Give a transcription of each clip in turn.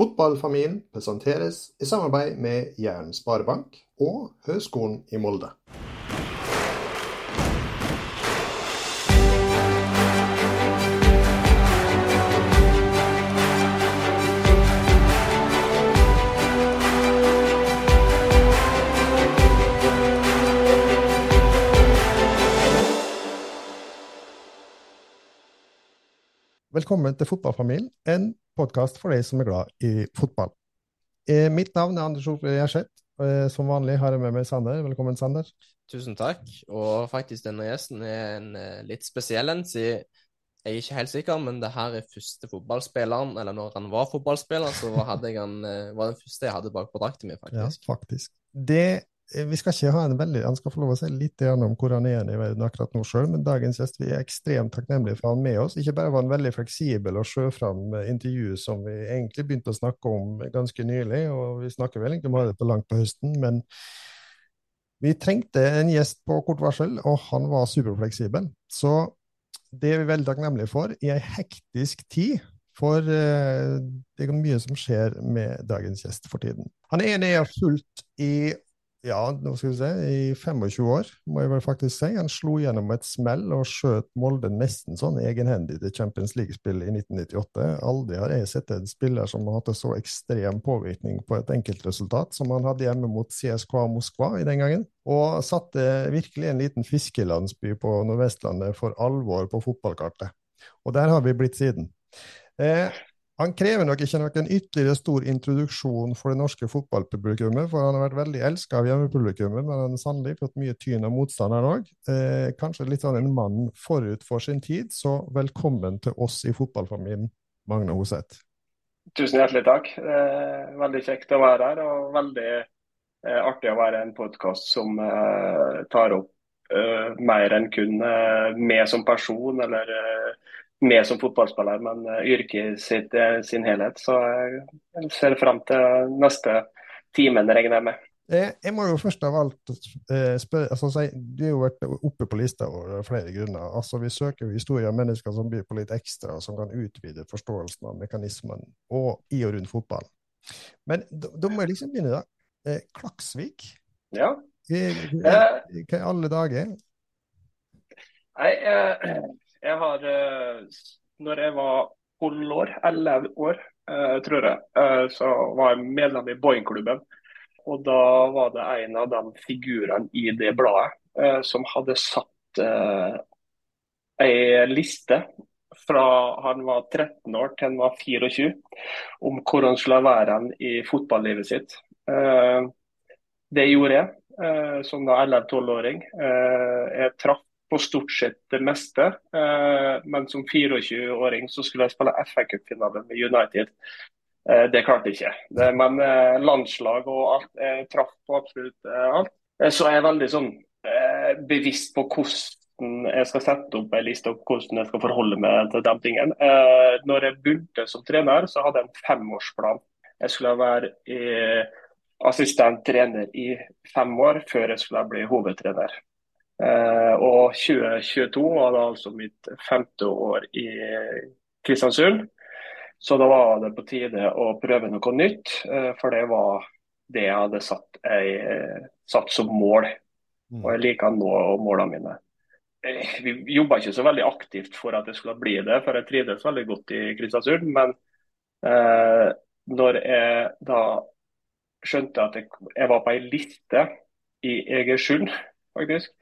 Fotballfamilien presenteres i samarbeid med Jæren Sparebank og Høgskolen i Molde. Velkommen til Fotballfamilien, en podkast for de som er glad i fotball. Eh, mitt navn er Anders Ove Gjerseth. Eh, som vanlig har jeg med meg Sander. Velkommen, Sander. Tusen takk. Og faktisk denne gjesten er en eh, litt spesiell en, siden jeg er ikke helt sikker, men det her er første fotballspilleren, eller når han var fotballspiller, så jeg han, var den første jeg hadde bak på drakten min, faktisk. Ja, faktisk. Det vi skal ikke ha en veldig, Han skal få lov å si litt om hvor han er i verden akkurat nå sjøl, men dagens gjest vi er ekstremt takknemlige for han med oss. Ikke bare var han veldig fleksibel og sjøfram intervju som vi egentlig begynte å snakke om ganske nylig, og vi snakker vel egentlig bare på langt på høsten, men vi trengte en gjest på kort varsel, og han var superfleksibel. Så det er vi veldig takknemlige for i ei hektisk tid. For uh, det er mye som skjer med dagens gjest for tiden. Han er nede fullt i ja, nå skal vi se, i 25 år, må jeg vel faktisk si. Han slo gjennom et smell og skjøt Molde nesten sånn egenhendig til Champions League-spill i 1998. Aldri har jeg sett en spiller som har hatt en så ekstrem påvirkning på et enkeltresultat som han hadde hjemme mot CSKA Moskva i den gangen. Og satte virkelig en liten fiskelandsby på Nordvestlandet for alvor på fotballkartet. Og der har vi blitt siden. Eh, han krever nok ikke noen ytterligere stor introduksjon for det norske fotballpublikummet, for han har vært veldig elsket av hjemmepublikummet, men han har sannelig fått mye tyn av motstanderen òg. Eh, kanskje litt sånn en mann forut for sin tid, så velkommen til oss i fotballfamilien, Magne Hoseth. Tusen hjertelig takk. Eh, veldig kjekt å være her, og veldig eh, artig å være en podkast som eh, tar opp eh, mer enn kun eh, meg som person eller med som fotballspiller, men uh, yrket sitt i sin helhet. Så jeg ser frem til neste timen, regner jeg med. Eh, jeg må jo først av alt spørre altså, Du har jo vært oppe på lista av flere grunner. Altså, Vi søker jo historier av mennesker som byr på litt ekstra, som kan utvide forståelsen av mekanismen og i og rundt fotball. Men da må jeg liksom begynne, da. Klaksvik? Ja. Hva i alle dager? Nei, jeg har eh, Når jeg var tolv år, elleve år, eh, tror jeg, eh, så var jeg medlem i Boeing-klubben. Og da var det en av de figurene i det bladet som hadde satt ei liste fra han var 13 år til han var 24, om hvor han skulle være i fotballivet sitt. Det gjorde jeg som da 11-12-åring. Jeg traff på stort sett det meste. Eh, men som 24-åring så skulle jeg spille FA-cupfinale med United. Eh, det klarte jeg ikke. Men eh, landslag og alt, jeg traff på absolutt alt. Så jeg er veldig sånn bevisst på hvordan jeg skal sette opp en liste og hvordan jeg skal forholde meg til de tingene. Når jeg begynte som trener, så hadde jeg en femårsplan. Jeg skulle være assistent trener i fem år før jeg skulle bli hovedtrener. Eh, og 2022 var da altså mitt femte år i Kristiansund. Så da var det på tide å prøve noe nytt, eh, for det var det jeg hadde satt, jeg, satt som mål. Mm. Og jeg liker å nå målene mine. Eh, vi jobba ikke så veldig aktivt for at det skulle bli det, for jeg trivdes veldig godt i Kristiansund. Men eh, når jeg da skjønte at jeg, jeg var på ei liste i Egersund, faktisk,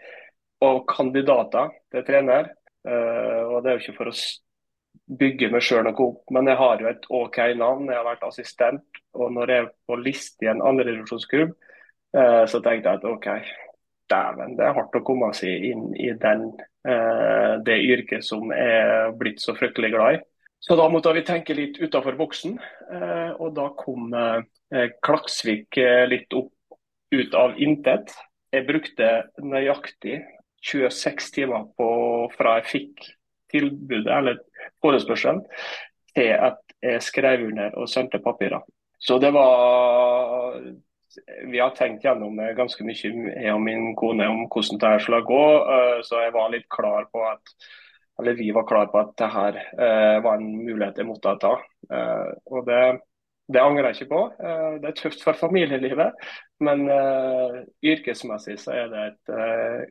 og kandidater til trener. Uh, og Det er jo ikke for å bygge meg sjøl noe opp, men jeg har jo et OK navn. Jeg har vært assistent. Og når jeg er på liste i en andredivisjonsklubb, uh, så tenkte jeg at OK, dæven, det er hardt å komme seg inn i den, uh, det yrket som jeg er blitt så fryktelig glad i. Så da måtte vi tenke litt utafor boksen, og da kom Klaksvik litt opp ut av intet. Jeg brukte nøyaktig 26 timer på, fra jeg fikk tilbudet eller forespørselen, til at jeg skrev under og sendte papirer. Så det var Vi har tenkt gjennom ganske mye, jeg og min kone, om hvordan det her skulle gå. Eh, så jeg var litt klar på at eller vi var klar på at det her eh, var en mulighet jeg måtte ta. Eh, og det Det angrer jeg ikke på. Det er tøft for familielivet, men yrkesmessig så er det et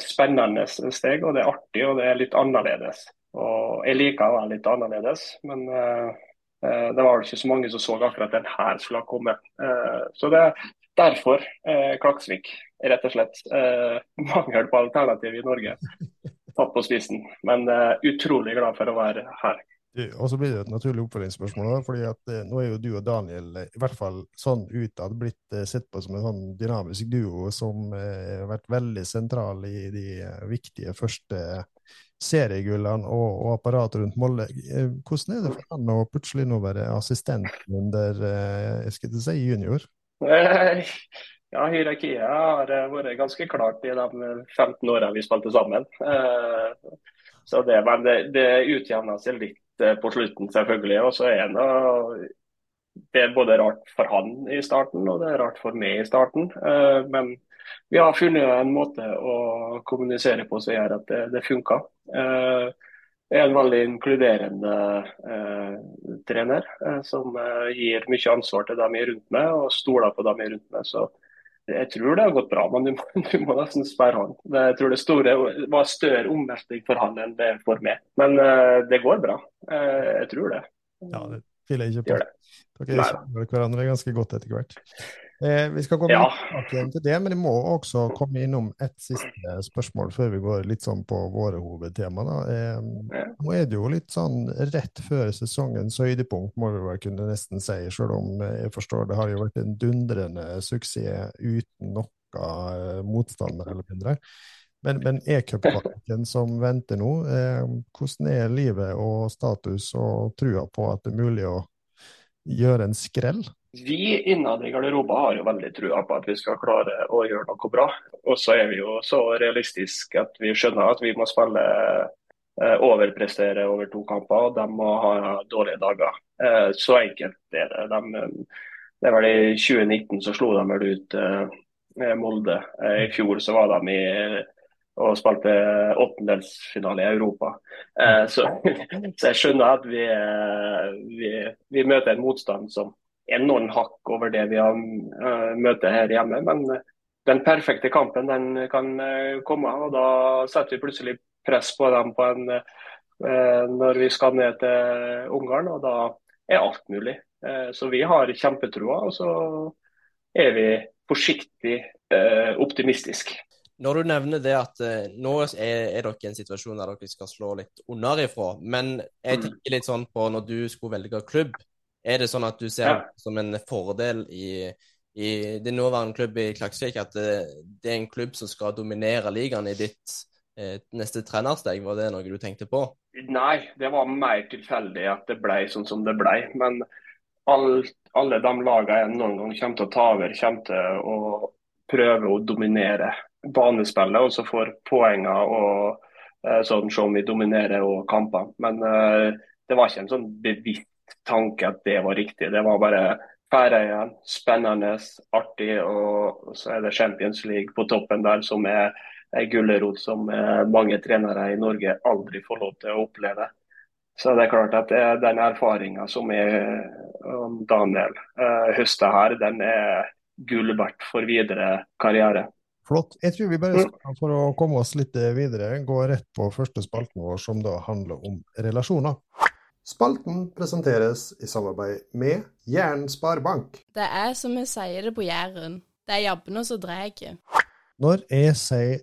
spennende steg, og det er artig og det er litt annerledes. Og Jeg liker å være litt annerledes, men det var vel ikke så mange som så akkurat den her skulle ha kommet. Så det er derfor Klaksvik, rett og slett. Mangel på alternativ i Norge tatt på spissen. Men uh, utrolig glad for å være her. Og så blir det et naturlig oppfølgingsspørsmål. fordi at eh, Nå er jo du og Daniel eh, i hvert fall sånn utad blitt eh, sett på som en sånn dynamisk duo som har vært veldig sentral i de viktige første seriegullene og, og apparatet rundt Molde. Hvordan er det for han å plutselig nå være assistent under jeg skal ikke si junior? Ja, hierarkiet har vært ganske klart i de 15 åra vi spilte sammen. Så det, men det, det utjevna seg litt på slutten, selvfølgelig. Og så er det, det er både rart for han i starten, og det er rart for meg i starten. Eh, men vi har funnet en måte å kommunisere på som gjør at det, det funker. Jeg er en veldig inkluderende eh, trener eh, som eh, gir mye ansvar til dem jeg er rundt meg, og stoler på dem jeg er rundt meg. Så jeg tror det har gått bra, men du må, du må nesten spørre han. Jeg tror det store var større omveltning for han enn det for meg. Men uh, det går bra. Uh, jeg tror det. Ja, det tviler jeg ikke på. Dere kjenner hverandre ganske godt etter hvert. Eh, vi skal komme ja. tilbake til det, men jeg må også komme innom et siste spørsmål før vi går litt sånn på våre hovedtema. Eh, nå er det jo litt sånn rett før sesongens høydepunkt, må vi vel kunne nesten si, selv om jeg forstår det har jo vært en dundrende suksess uten noe motstander motstand, eller mindre. Men, men e-cupkvaliken som venter nå, eh, hvordan er livet og status og trua på at det er mulig å gjøre en skrell? Vi innad i garderoben har jo veldig trua på at vi skal klare å gjøre noe bra. Og så er vi jo så realistiske at vi skjønner at vi må spille eh, overprestere over to kamper, og de må ha dårlige dager. Eh, så enkelt er det. De, det er vel I 2019 så slo de vel ut eh, Molde. I fjor så var de i og spilte åttendelsfinale i Europa. Eh, så, så, jeg skjønner at vi, vi, vi, møter en motstand som er noen hakk over det vi har uh, møter her hjemme. Men den perfekte kampen den kan komme, og da setter vi plutselig press på dem på en, uh, når vi skal ned til Ungarn, og da er alt mulig. så vi har kjempetroa, og så er vi forsiktig optimistiske. Når du nevner det at uh, nå er, er, dere i en situasjon der dere skal slå litt ifra, men jeg mm. tenker litt sånn på når du skulle velge klubb. Er det sånn at du ser ja. det som en fordel i, i din nåværende klubb i Klaksvik at det, eh, det, er en klubb som skal dominere ligaen i ditt eh, neste trenersteg? Var det noe du tenkte på? Nei, det var mer tilfeldig at det ble sånn som det ble. Men alt, alle de lagene jeg noen gang kommer til å ta over, kommer til å prøve å dominere banespillet, og så får poenger og eh, sånn som vi dominerer og kamper. Men uh, det var ikke en sånn bevisst tanke at det var riktig. Det var bare Færøyene, spennende, artig, og så er det Champions League på toppen der, som er ei gulrot som eh, mange trenere i Norge aldri får lov til å oppleve. Så det er klart at den erfaringa som er Daniel høster her, den er gull verdt for videre karriere. Flott. Jeg tror vi bare mm. skal, for å komme oss litt videre, gå rett på første spalten vår, som da handler om relasjoner. Spalten presenteres i samarbeid med Jæren sparebank. Det er som vi sier det på Jæren, det er jabbene som drar. Når jeg sier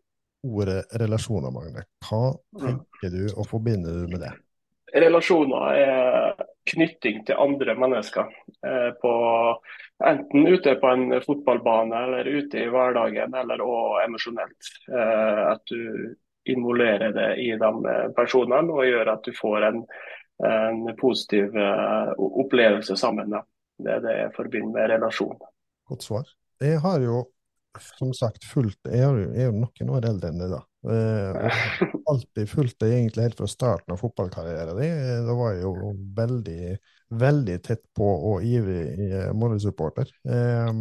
ordet relasjoner, Magne, hva tenker du og forbinder du med det? Relasjoner er knytting til andre mennesker. Eh, på, enten ute på en fotballbane eller ute i hverdagen, eller òg emosjonelt. Eh, at du involverer det i de personene og gjør at du får en, en positiv eh, opplevelse sammen. Det er det jeg forbinder med relasjon. Godt svar. Jeg har jo som sagt fulgt Jeg er jo noen år eldre enn det, da. Eh, alltid fulgt det egentlig helt fra starten av fotballkarrieren din. Da var jeg jo veldig, veldig tett på og ivrig eh, Molde-supporter. Eh,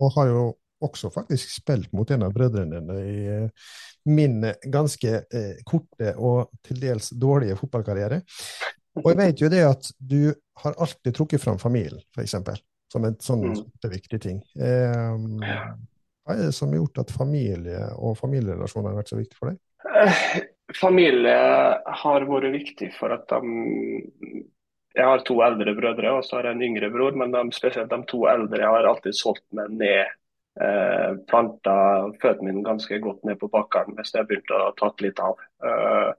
og har jo også faktisk spilt mot en av brødrene dine i eh, min ganske eh, korte og til dels dårlige fotballkarriere. Og jeg vet jo det at du har alltid trukket fram familien, f.eks., som en sånn Mm. viktig ting. Eh, hva er det som har gjort at familie og familierelasjoner har vært så viktig for deg? Eh, Familie har vært viktig for at de Jeg har to eldre brødre og så har jeg en yngre bror, men de, spesielt de to eldre har alltid solgt meg ned. Eh, planta føttene mine ganske godt ned på bakkene hvis jeg begynte å tatt litt av. Eh,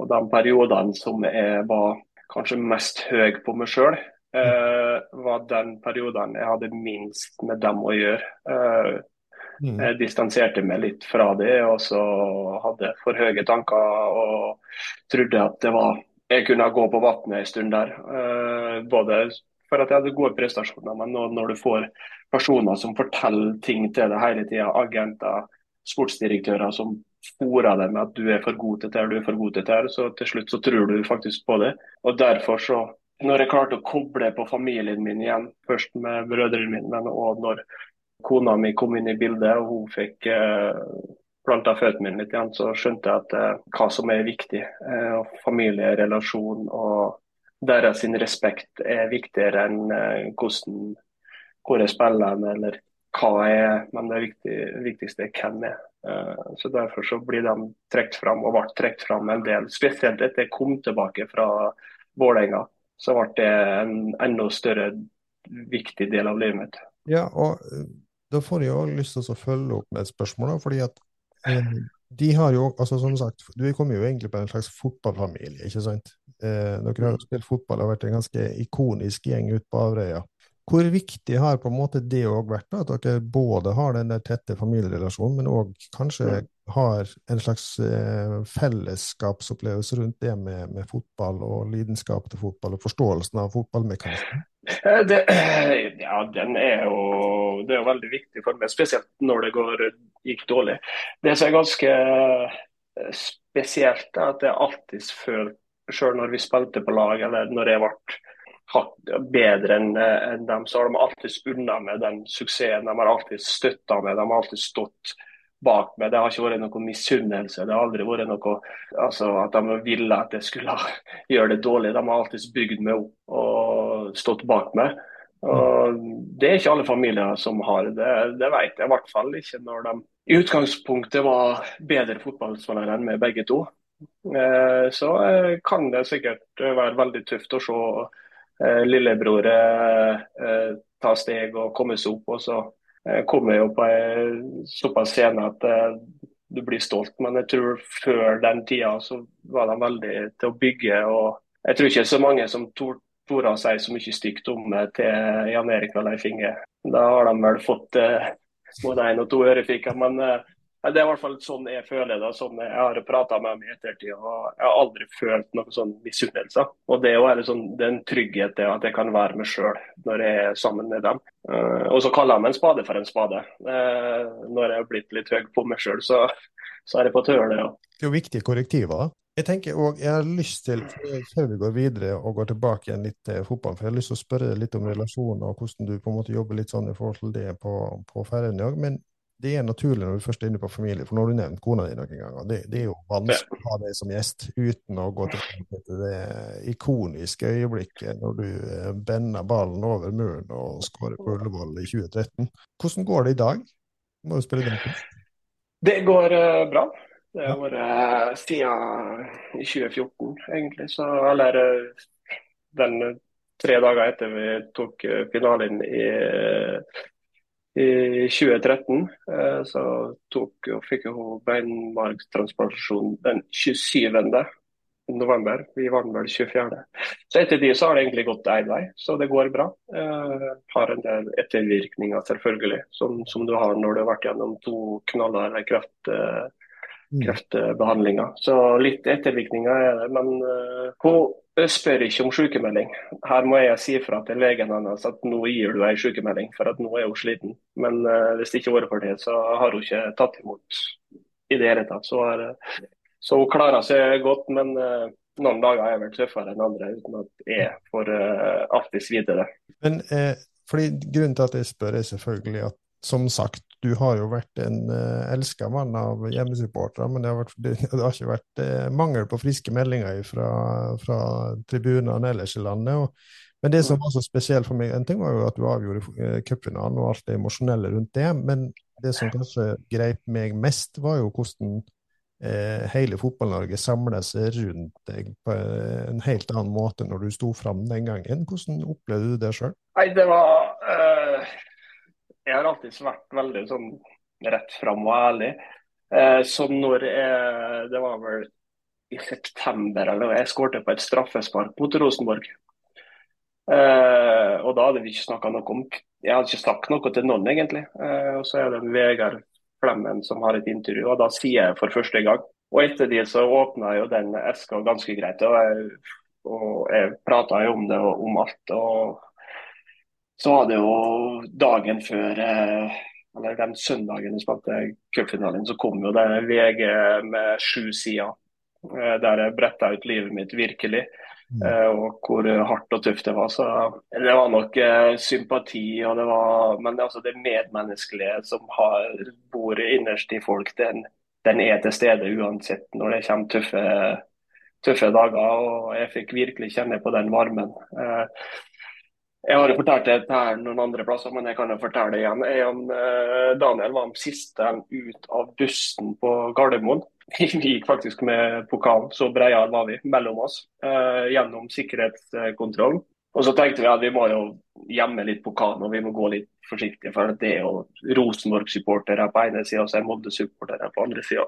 og de periodene som jeg var kanskje mest høy på meg sjøl, eh, var den perioden jeg hadde minst med dem å gjøre. Eh, Mm. jeg distanserte meg litt fra det, og så hadde for høye tanker og trodde at det var Jeg kunne gå på vannet en stund der. Eh, både for at jeg hadde gode prestasjoner, men når du får personer som forteller ting til deg hele tida, agenter, sportsdirektører som sporer deg med at du er for god til dette, du er for god til dette, så til slutt så tror du faktisk på det. Og derfor så når jeg klarte å koble på familien min igjen, først med brødrene mine, men òg når kona mi kom inn i bildet og hun fikk eh, planta føttene mine litt igjen, så skjønte jeg at eh, hva som er viktig. Eh, og familierelasjon og deres respekt er viktigere enn eh, hvordan, hvor jeg spiller hen, eller hva jeg er. Men det viktig, viktigste er hvem jeg er. Så Derfor så blir de trukket fram, og ble trukket fram en del. Spesielt etter jeg kom tilbake fra Vålerenga, så ble det en enda større viktig del av livet mitt. Ja, og da får jeg jo lyst til å følge opp med et spørsmål, fordi at eh, de har jo, altså som sagt, du kommer jo egentlig på en slags fotballfamilie, ikke sant? Eh, dere har jo spilt fotball og vært en ganske ikonisk gjeng ute på Averøya. Hvor viktig har på en måte det òg vært, da, at dere både har den der tette familierelasjonen, men òg kanskje har en slags eh, fellesskapsopplevelse rundt det med, med fotball og lidenskap til fotball og forståelsen av fotballmekanismen? Eh, ja, den er jo, det er jo veldig viktig for meg, spesielt når det går, gikk dårlig. Det som er ganske eh, spesielt, er at jeg alltid følte, selv når vi spilte på lag, eller når jeg ble bedre enn en dem, så har de alltid unna meg den suksessen. De har alltid støtta meg, de har alltid stått bak meg. Det har ikke vært noe misunnelse. Det har aldri vært noe altså, at de ville at jeg skulle gjøre det dårlig. De har alltid bygd meg opp og stått bak meg. Og Det er ikke alle familier som har det. Det vet jeg i hvert fall ikke når de i utgangspunktet var bedre fotballspillere enn meg begge to. Eh, Så eh, kan det sikkert være veldig tøft å se eh, lillebror eh, eh, ta steg og komme seg opp. og så eh, kom jeg jo på en såpass scene at eh, du blir stolt. Men jeg tror før den tida så var de veldig til å bygge. og Jeg tror ikke så mange som tor- torde å si så mye stygt om det til Jan Erik og Leif Inge. Da har de vel fått eh, både én og to ørefiker. Men eh, det er i hvert fall sånn jeg føler det. sånn Jeg har prata med dem i ettertid. og Jeg har aldri følt noe sånn misunnelse. Og det er jo sånn, det en trygghet at jeg kan være meg sjøl når jeg er sammen med dem. Eh, og så kaller de en spade for en spade. Eh, når jeg har blitt litt høy på meg sjøl, så, så er jeg på det. Ja. Det er jo viktige korrektiver. Jeg tenker også, jeg har lyst til, før vi går videre og går tilbake igjen litt til fotballen, for jeg har lyst til å spørre litt om relasjoner og hvordan du på en måte jobber litt sånn i forhold til det på, på Færøyene òg. Men det er naturlig når du først er inne på familie, for nå har du nevnt kona di noen ganger. Det, det er jo vanskelig å ha deg som gjest uten å gå til det ikoniske øyeblikket når du eh, bender ballen over muren og skårer på Ullevål i 2013. Hvordan går det i dag? Må du spille den. Det går eh, bra. Det har vært uh, siden 2014, egentlig. Så, eller eh, den eh, tre dager etter vi tok eh, finalen i, eh, i 2013, eh, så tok, fikk hun beinmargstransplantasjon den 27. november. Vi vant vel 24. Så etter det så har det egentlig gått én vei, så det går bra. Eh, har en del ettervirkninger, selvfølgelig, som, som du har når du har vært gjennom to knallharde kreft, eh, kreftbehandlinger. Så litt ettervirkninger er det. Men eh, hun spør ikke om sykemelding. Her må jeg si fra til legen hennes at nå gir du ei sykemelding, for at nå er hun sliten. Men eh, hvis det ikke hadde vært for det, så har hun ikke tatt imot i det hele tatt. Så, har, eh, så hun klarer seg godt, men eh, noen dager er vel tøffere enn andre, uten at jeg får uh, det. Men eh, fordi Grunnen til at jeg spør, er selvfølgelig at som sagt, du har jo vært en uh, elska mann av hjemmesupportere, men det har, vært, det har, ikke vært uh, mangel på friske meldinger fra, fra tribunene ellers i landet. Og, men det som var så spesielt for meg, en ting var jo at du avgjorde uh, cupfinalen og alt det emosjonelle rundt det, men det som kanskje greip meg mest, var jo hvordan uh, hele Fotball-Norge samla seg rundt deg på en helt annen måte når du sto fram den gangen. Hvordan opplevde du det sjøl? Nei, det var jeg har alltid vært veldig sånn rett fram og ærlig. Eh, så når jeg, Det var vel i september eller jeg skårte på et straffespark mot Rosenborg. Eh, og da hadde vi ikke snakka noe om Jeg hadde ikke sagt noe til noen, egentlig. Eh, og så er det Vegard Flemmen som har et intervju, og da sier jeg for første gang. Og etter det så åpna jo den eska ganske greit. Og jeg, og jeg prata jo om det og om alt. og så var det jo dagen før eh, eller den søndagen vi spilte cupfinalen, så kom jo det VG med sju sider. Eh, der jeg bretta ut livet mitt virkelig. Mm. Eh, og hvor hardt og tøft det var. Så det var nok sympati, og det var, men altså det medmenneskelige som har, bor innerst i folk, den, den, er til stede uansett når det kommer tøffe, tøffe dager. Og jeg fikk virkelig kjenne på den varmen. Jeg har jo fortalt det her noen andre plasser, men jeg kan jo fortelle det igjen. Jeg, uh, Daniel var den siste ut av bussen på Gardermoen. Vi gikk faktisk med pokalen, så breie var vi mellom oss, uh, gjennom sikkerhetskontrollen. Og så tenkte vi at vi må jo gjemme litt pokalen og vi må gå litt forsiktig. For det er jo Rosenborg-supportere på ene sida og så er Molde-supportere på andre sida.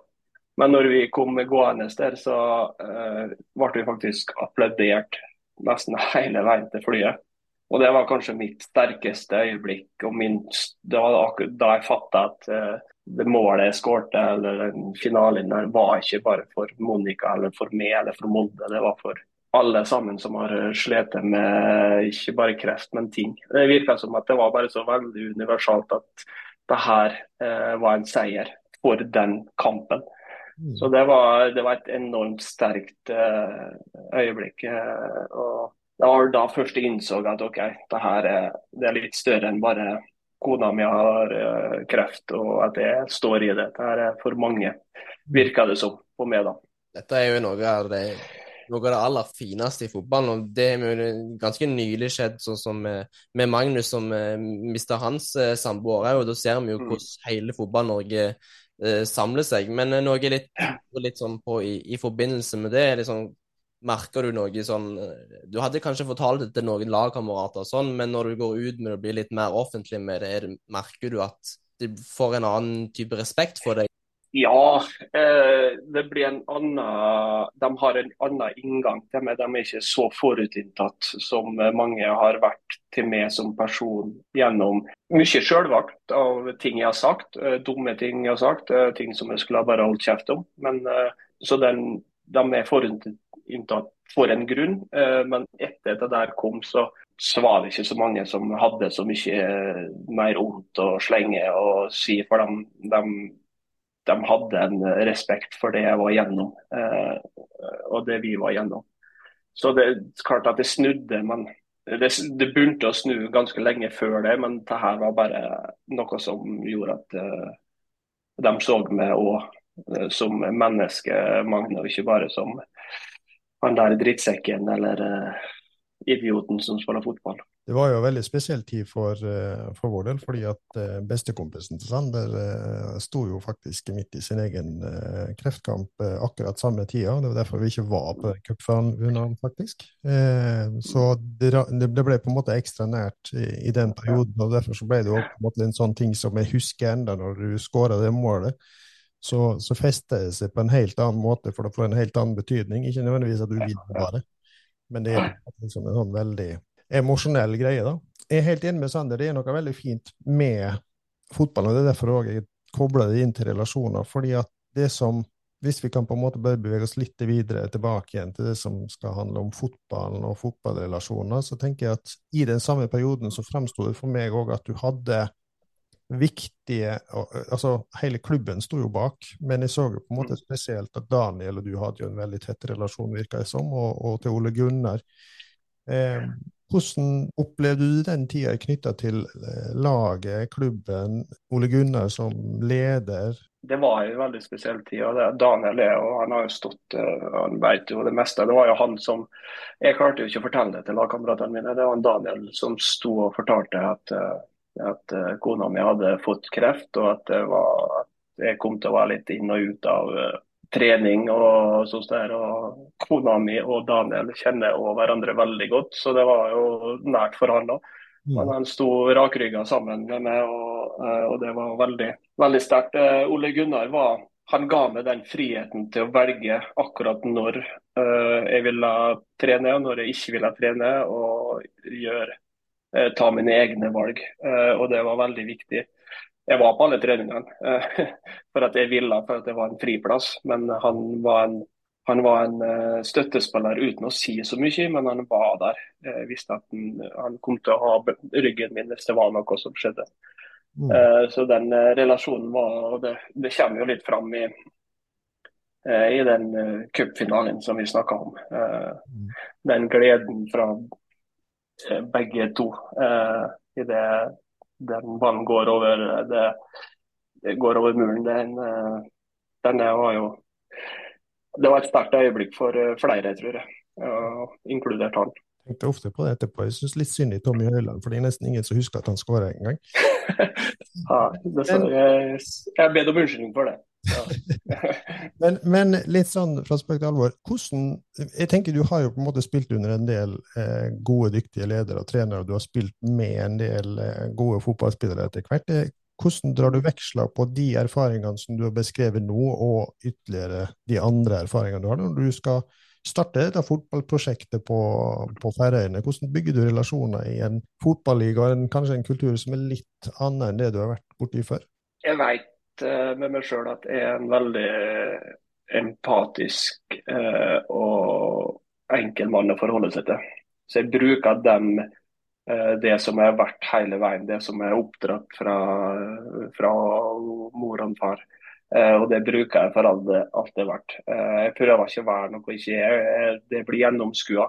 Men når vi kom gående der, så uh, ble vi faktisk applaudert nesten hele veien til flyet. Og det var kanskje mitt sterkeste øyeblikk. og min, var da jeg fatta at uh, det målet jeg skårte, eller den finalen der, var ikke bare for Monica eller for meg eller for Molde. Det var for alle sammen som har slitt med ikke bare kreft, men ting. Det virka som at det var bare så veldig universalt at det her uh, var en seier for den kampen. Mm. Så det var, det var, et enormt sterkt uh, øyeblikk. og det var da først jeg innså at ok, det her er, det er litt større enn bare kona mi har uh, kreft og at jeg står i det. Det her er for mange, virker det som på meg da. Dette er jo noe av det, noe av det aller fineste i fotballen. og Det jo ganske nylig skjedd, sånn som med, med Magnus som uh, eh, mista hans uh, samboer. og Da ser vi jo mm. hvordan hele Fotball-Norge samler seg. Men noe litt, litt sånn på i, i, forbindelse med det, er liksom Merker du noe sånn eh, Du hadde kanskje fortalt det til noen lagkamerater, sånn, men når du går ut med å bli litt mer offentlig med det, merker du at de får en annen type respekt for deg? Ja, eh, det blir en annen De har en annen inngang til meg. De er ikke så forutinntatt som mange har vært til meg som person gjennom mye sjølvakt av ting jeg har sagt. Eh, dumme ting jeg har sagt, ting som jeg skulle ha bare holdt kjeft om. Men, så den, de er forutinntatt inntatt for en grunn. Eh, men etter det der kom, så, så var det ikke så mange som hadde så mye eh, mer vondt å slenge og si. For de, de, de, hadde en respekt for det jeg var gjennom, eh, og det vi var gjennom. Så det er klart at det snudde, men det, det begynte å snu ganske lenge før det. Men det her var bare noe som gjorde at de så meg òg som menneske, Magne, og ikke bare som han der drittsekken eller uh, idioten som spiller fotball. Det var jo en veldig spesiell tid for, uh, for vår del, fordi at uh, bestekompisen til Sander uh, sto jo faktisk midt i sin egen kreftkamp akkurat samme tida. Det var derfor vi ikke var på cupfinalen, faktisk. så det, det, ble på en måte ekstra nært i, i, den perioden, og derfor så ble det jo på en måte en sånn ting som jeg husker enda når du skåra det målet så, så, fester det seg på en helt annen måte, for det får en helt annen betydning. Ikke nødvendigvis at du vinner bare, men det er liksom en sånn veldig emosjonell greie. da. Jeg er helt enig med Sander, det er noe veldig fint med fotballen, og det er derfor òg jeg kobler det inn til relasjoner. fordi at det som hvis vi kan på en måte bare bevege oss litt videre tilbake igjen til det som skal handle om fotballen og fotballrelasjoner, så tenker jeg at i den samme perioden så framsto det for meg òg at du hadde viktige altså Hele klubben sto jo bak, men jeg så jo på en måte mm. spesielt at Daniel og du hadde jo en veldig tett relasjon, virka det som, og, og, til Ole Gunnar. Eh, Hvordan opplevde du den tida knytta til eh, laget, klubben, Ole Gunnar som leder? Det var en veldig spesiell tid. og Daniel er og han har jo stått eh, Han vet jo det meste. Det var jo han som Jeg klarte jo ikke å fortelle det til lagkameratene mine. Det var han Daniel som sto og fortalte at, eh, at kona mi hadde fått kreft, og at, var, at jeg kom til å være litt inn og ut av trening og sånn der. Og kona mi og Daniel kjenner også hverandre veldig godt, så det var jo nært for han. Mm. Men han sto rakrygga sammen med meg, og, eh, og det var veldig, veldig sterkt. Eh, Ole Gunnar var han ga meg den friheten til å velge akkurat når jeg ville trene og når jeg ikke ville trene, og gjøre, ta mine egne valg. Uh, og Det var veldig viktig jeg var på alle treningene eh, for at jeg ville, for at det var en friplass. Men han var en, han var en støttespiller uten å si så mye, men han var der. Jeg visste at han, han, kom til å ha ryggen min hvis det var noe som skjedde. Mm. Så den relasjonen var og det, det, kommer jo litt fram i, i den cupfinalen som vi snakka om. Mm. Den gleden fra begge to i det den ballen går over, det, det går over muren. Den, eh, den var jo Det var et sterkt øyeblikk for eh, flere, tror jeg, inkludert han. Jeg tenkte ofte på det etterpå. Jeg syns litt synd i Tommy Høiland, for det er nesten ingen som husker at han skåra engang. ja, jeg, jeg ber om unnskyldning for det. men, men, litt sånn fra spøk til alvor. Hvordan, jeg tenker Du har jo på en måte spilt under en del eh, gode, dyktige ledere og trenere, og du har spilt med en del eh, gode fotballspillere etter hvert. Eh, hvordan drar du veksler på de erfaringene som du har beskrevet nå, og ytterligere de andre erfaringene du har når du skal starte dette fotballprosjektet på, på Færøyene? Hvordan bygger du relasjoner i en fotballiga og kanskje en kultur som er litt annen enn det du har vært borti før? Jeg vet Eh, med meg sjøl at jeg er en veldig eh, empatisk eh, og enkel mann å forholde seg til. Så jeg bruker dem, det som jeg har vært hele veien, det som jeg er oppdratt fra, fra mor og far. Og det bruker jeg for alt alt det er verdt. Jeg prøver ikke å være noe ikke er. Det blir gjennomskua.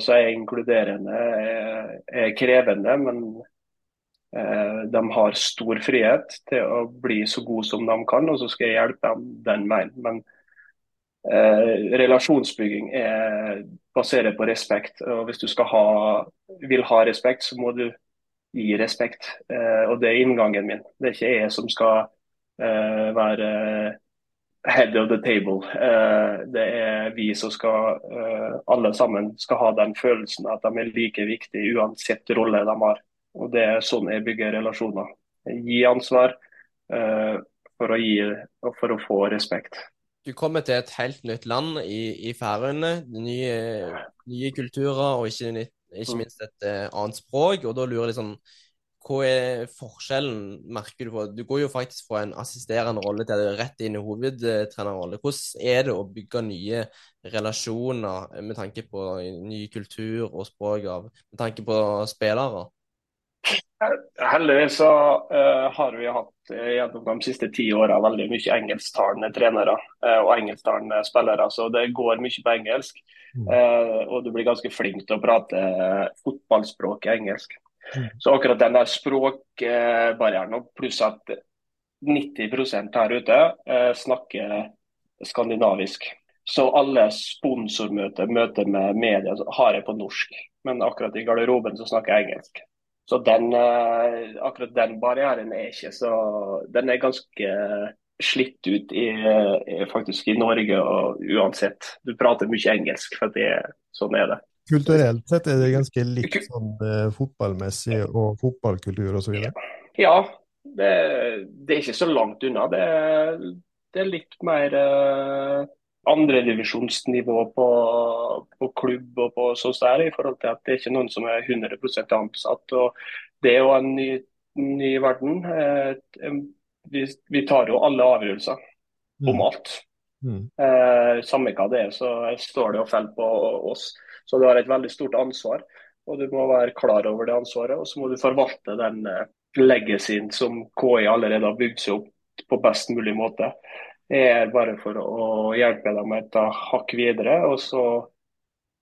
Så jeg er inkluderende, jeg er krevende, men de har stor frihet til å bli så gode som de kan, og så skal jeg hjelpe dem den veien. Men eh, relasjonsbygging er basert på respekt. og Hvis du ha, vil ha respekt, så må du gi respekt. Eh, og Det er inngangen min. Det er ikke jeg som skal eh, være head of the table. Eh, det er vi som skal, eh, alle sammen skal ha den følelsen at de er like viktige uansett rolle de har. Og Det er sånn jeg bygger relasjoner. Gi ansvar uh, for, å gi, for å få respekt. Du kommer til et helt nytt land i, i Færøyene. Nye, nye, kulturer og ikke, ikke mm. minst et uh, annet språk. og da lurer jeg sånn, Hva er forskjellen, merker du på? Du går jo faktisk fra en assisterende rolle til rett inn i hovedtrenerrolle. Hvordan er det å bygge nye relasjoner med tanke på ny kultur og språk av, med tanke på spillere? Heldigvis så uh, har vi hatt uh, gjennom de siste ti åra veldig mye engelsktalende trenere uh, og engelsktalende spillere. Så det går mye på engelsk. Mm. og du blir ganske flink til å prate fotballspråk i engelsk. Mm. Så akkurat den der språkbarrieren, pluss at 90 her ute snakker skandinavisk. Så alle sponsormøter, møter med media, har jeg på norsk. Men akkurat i garderoben så snakker jeg engelsk. Så den, eh, akkurat den barrieren er ikke så Den er ganske slitt ut i, faktisk i Norge og uansett. Du prater mye engelsk, for det, sånn er det. Kulturelt sett er det ganske likt sånn eh, fotballmessig og fotballkultur osv.? Ja, det, det, er ikke så langt unna. Det, det er litt mer eh, andredivisjonsnivå på, på klubb og på sånn der, i forhold til at det er ikke noen som er 100% ansatt. og Det er jo en ny, ny verden. Eh, vi, vi, tar jo alle avgjørelser om mm. alt. Mm. Eh, samme hva det er, så står det og faller på oss. Så du har et veldig stort ansvar, og du må være klar over det ansvaret. Og så må du forvalte den eh, legacyen som KI allerede har bygd seg opp på best mulig måte er bare for å hjelpe dem et hakk videre. Og så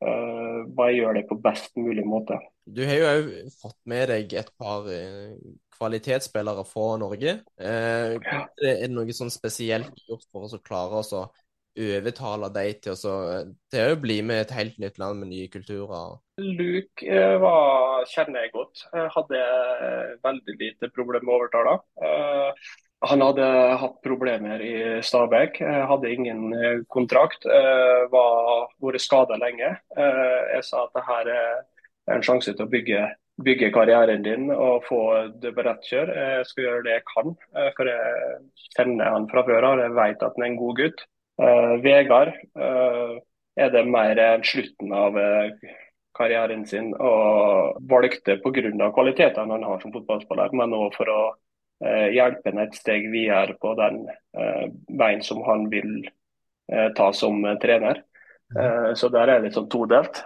uh, bare gjøre det på best mulig måte. Du har jo òg fått med deg et par eh, kvalitetsspillere fra Norge. Uh, er det noe sånn spesielt gjort for oss å klare oss å overtale dem til, å, til å bli med et helt nytt land med nye kulturer? Luke var, kjenner jeg godt. Jeg hadde veldig lite problem med å overtale. Eh, han hadde hatt problemer i Stabæk, hadde ingen kontrakt, var vært skada lenge. Jeg sa at det her er en sjanse til å bygge, bygge karrieren din og få det på rett kjør. Jeg skal gjøre det jeg kan, eh, for jeg kjenner han fra før av. Jeg vet at han er en god gutt. Vegard er det mer slutten av karrieren sin og valgte pga. kvalitetene han har som fotballspiller, men òg for å hjelpe ham et steg videre på den veien som han vil ta som trener. Så der er det litt sånn todelt.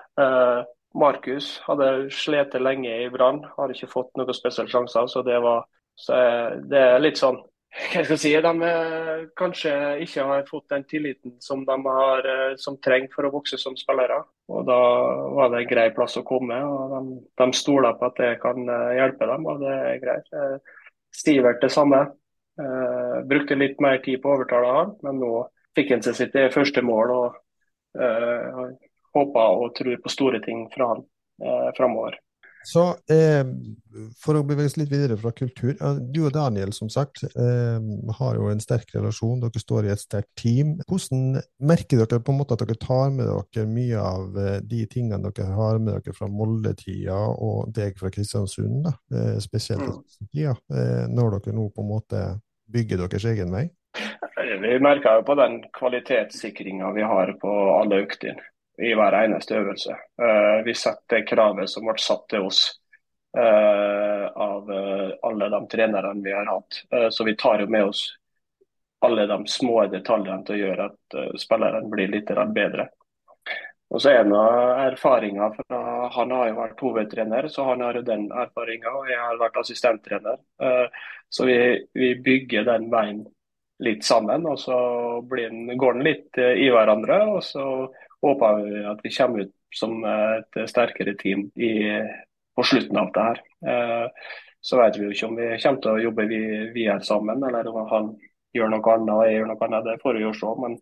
Markus hadde slitt lenge i Brann, har ikke fått noen spesielle sjanser. Så det, var, så det er litt sånn hva skal jeg si, De eh, kanskje ikke har fått den tilliten som de har, eh, som trenger for å vokse som spillere. Og Da var det en grei plass å komme. og De, de stoler på at det kan eh, hjelpe dem, og det er greit. Stivert det samme. Uh, brukte litt mer tid på å overtale han, men nå fikk han seg sitt første mål. og uh, håper og tror på store ting fra han uh, framover. Så eh, For å bevege oss litt videre fra kultur. Du og Daniel som sagt, eh, har jo en sterk relasjon. Dere står i et sterkt team. Hvordan merker dere på en måte at dere tar med dere mye av eh, de tingene dere har med dere fra Molde-tida og deg fra Kristiansund, da, eh, spesielt mm. tida, eh, når dere nå på en måte bygger deres egen vei? Vi merker jo på den kvalitetssikringa vi har på alle øktene i hver eneste øvelse. Uh, vi setter kravet som ble satt til oss uh, av uh, alle de trenerne vi har hatt. så vi tar jo med oss alle de små detaljene til å gjøre at spilleren blir litt bedre. Og så er det erfaringa fra Han har jo vært hovedtrener, så han har jo den erfaringa. Og jeg har vært assistenttrener. Så vi, vi bygger den veien litt sammen. Og så den, går den litt i hverandre. Og så håper vi at vi kommer ut som et sterkere team i, på slutten av det her. Eh, så vet vi jo ikke om vi kommer til å jobbe videre sammen, eller om han gjør noe annet og jeg gjør noe annet. Det får vi jo se. men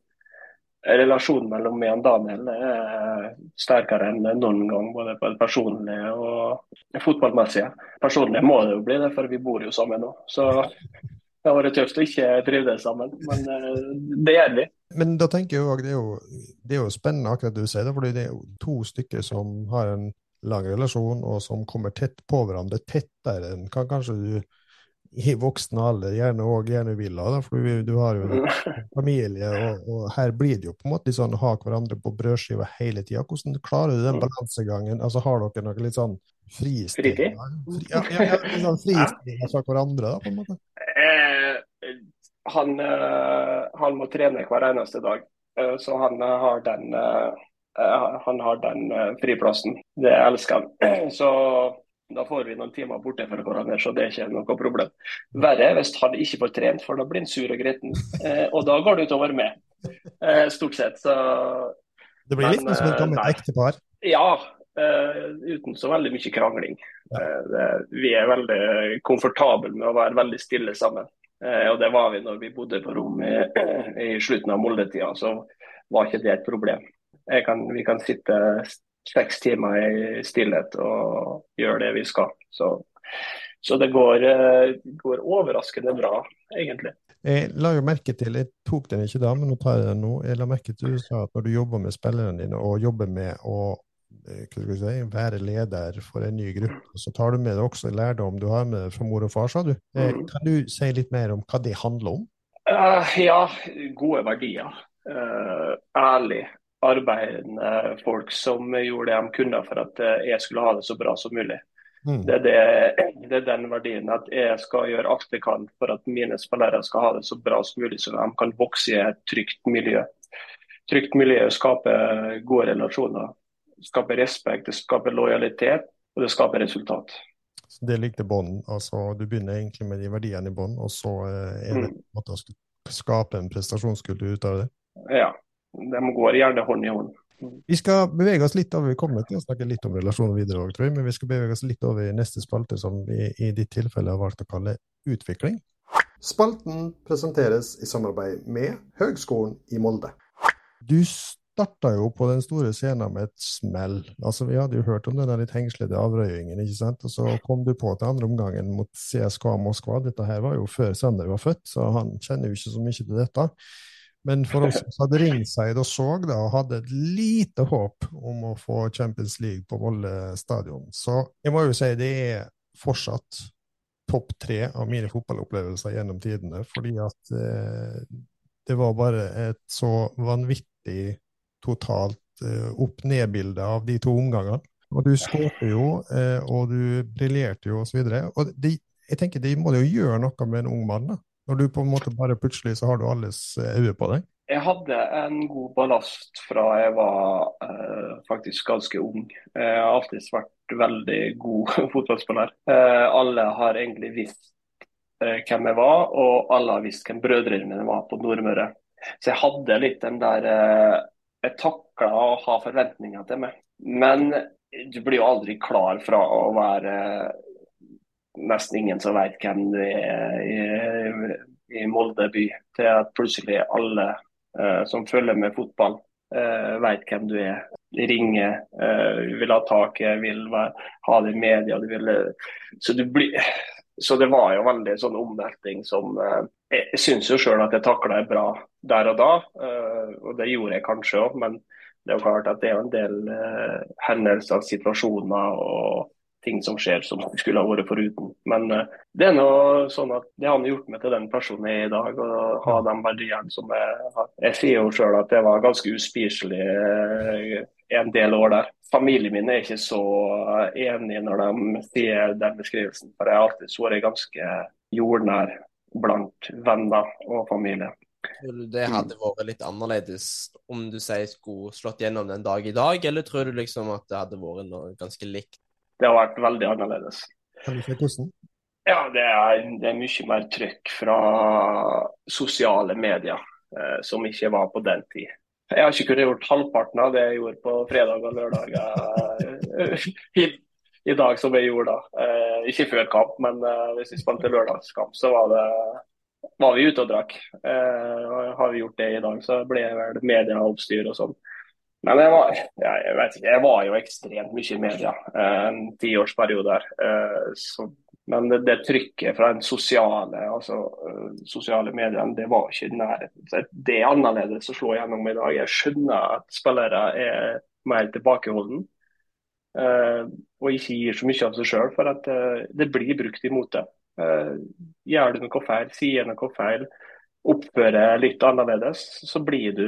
relasjonen mellom meg og Daniel er sterkere enn noen gang, både på det personlige og fotballmessige. Personlig må det jo bli det, for vi bor jo sammen nå. Så det har vært tøft å ikke drive det sammen, men eh, det gjør vi. Men da tenker jeg òg det, det, er jo spennende akkurat det du sier, fordi det er jo to stykker som har en lang relasjon, og som kommer tett på hverandre, tettere enn kan kanskje du i voksen alder gjerne òg gjerne vil ha, for du, du, har jo familie, og, og, her blir det jo på en måte sånn å ha hverandre på brødskiva hele tida. Hvordan klarer du den mm. balansegangen? Altså Har dere noe litt sånn fristil? Fri, ja, ja, ja, sånn fristil fra hverandre, da, på en måte? Han, eh, han, må trene hver eneste dag. Eh, så han eh, har den, han har den friplassen. Det elsker han. Så da får vi noen timer borte fra hverandre, så det er ikke noe problem. Verre er hvis han ikke får trent, for da blir han sur og gretten. Og da går det utover meg, stort sett. Så, det blir litt men, som et gammelt ektepar? Ja, uten så veldig mye krangling. Ja. Vi er veldig komfortable med å være veldig stille sammen. Eh, og det var vi når vi bodde på rom i, i slutten av Molde-tida, så var ikke det et problem. Kan, vi kan sitte seks timer i stillhet og gjøre det vi skal. Så, så det går, eh, går, overraskende bra, egentlig. Jeg la jo merke til, jeg tok den ikke da, men nå tar jeg den nå. Jeg la merke til du sa at når du jobber med spillerne dine og jobber med å si, være leder for en ny gruppe. Så tar du med deg også lærdom du har med fra mor og far, sa du. Eh, mm. Kan du si litt mer om hva det handler om? Uh, ja, gode verdier. Uh, ærlig arbeidende folk som gjorde det de kunne for at jeg skulle ha det så bra som mulig. Mm. Det, er det, det, er den verdien at jeg skal gjøre alt jeg kan for at mine spillere skal ha det så bra som mulig, så de kan vokse i et trygt miljø. Trygt miljø skaper gode relasjoner skaper respekt, det skaper lojalitet, og det skaper resultat. Så Det ligger til bånn. Altså, du begynner egentlig med de verdiene i bånn, og så eh, er det mm. å skape en prestasjonskultur ut av det? Ja, de går gjerne hånd i hånd. Vi skal bevege oss litt over, vi kommer til å snakke litt om relasjoner videre, også, tror jeg, men vi skal bevege oss litt over i neste spalte, som vi i ditt tilfelle har valgt å kalle utvikling. Spalten presenteres i samarbeid med Høgskolen i Molde. Du starta jo på den store scenen med et smell. Altså, Vi hadde jo hørt om den litt hengslede avrøyingen, ikke sant? og så kom du på til andre omgangen mot CSKA Moskva. Dette her var jo før Sander var født, så han kjenner jo ikke så mye til dette. Men for oss som hadde ringside og så da, og hadde et lite håp om å få Champions League på Volle stadion, så jeg må jo si det er fortsatt topp tre av mine fotballopplevelser gjennom tidene. Fordi at eh, det var bare et så vanvittig totalt eh, opp-ned-bilde av de to omgangene. Og du skårte jo, eh, og du briljerte jo, osv. Og, og de, jeg tenker de må jo gjøre noe med en ung mann, da. Når du på en måte bare plutselig så har du alles eh, øye på deg. Jeg hadde en god ballast fra jeg var eh, faktisk ganske ung. Jeg har alltid vært veldig god fotballspiller. Eh, alle har egentlig visst eh, hvem jeg var, og alle har visst hvem brødrene mine var på Nordmøre. Så jeg hadde litt den der eh, Jeg takla å ha forventninger til meg. Men du blir jo aldri klar fra å være nesten ingen som vet hvem du er i, i Molde by, til at plutselig alle uh, som følger med fotball, uh, vet hvem du er. De ringer, uh, vil ha tak vil være, ha det i media. Vil, så, blir, så, det var jo veldig sånn omvelting som uh, Jeg syns jo sjøl at jeg takla bra der og da, og det gjorde jeg kanskje òg. Men det er jo klart at det er en del hendelser, situasjoner og ting som skjer som skulle ha vært foruten. Men uh, det er noe sånn at det har gjort meg til den personen jeg er i dag, Å ha de verdiene som jeg har. Jeg sier jo sjøl at jeg var ganske uspiselig uh, en del år der. Familien min er ikke så enig når de sier den beskrivelsen, for jeg har alltid vært ganske jordnær blant venner og familie. Tror du det hadde vært litt annerledes om du sier skulle slått gjennom den dag i dag, eller tror du liksom at det hadde vært noe ganske likt? Det har vært veldig annerledes. Ja, det er, det er, mye mer trykk fra sosiale medier, eh, som ikke var på den tid. Jeg har ikke kunnet gjort halvparten av det jeg gjorde på fredag og lørdag eh, i, i, dag som jeg gjorde da. Eh, ikke før kamp, men eh, hvis vi spilte lørdagskamp, så var, det, var vi ute og drakk. Eh, har vi gjort det i dag, så ble det vel medieoppstyr og sånn. Men jeg var, jeg, vet ikke, jeg var jo ekstremt mye i media eh, en tiårsperiode her. Eh, så, men det, det, trykket fra den sosiale, altså, uh, sosiale mediene, det var ikke i nærheten. Det er annerledes å slå gjennom i dag. Jeg skjønner at spillere er mer tilbakeholden og ikke gir så mye av seg sjøl, for at det blir brukt imot det. gjør du noe feil, sier noe feil, oppfører litt annerledes, så blir du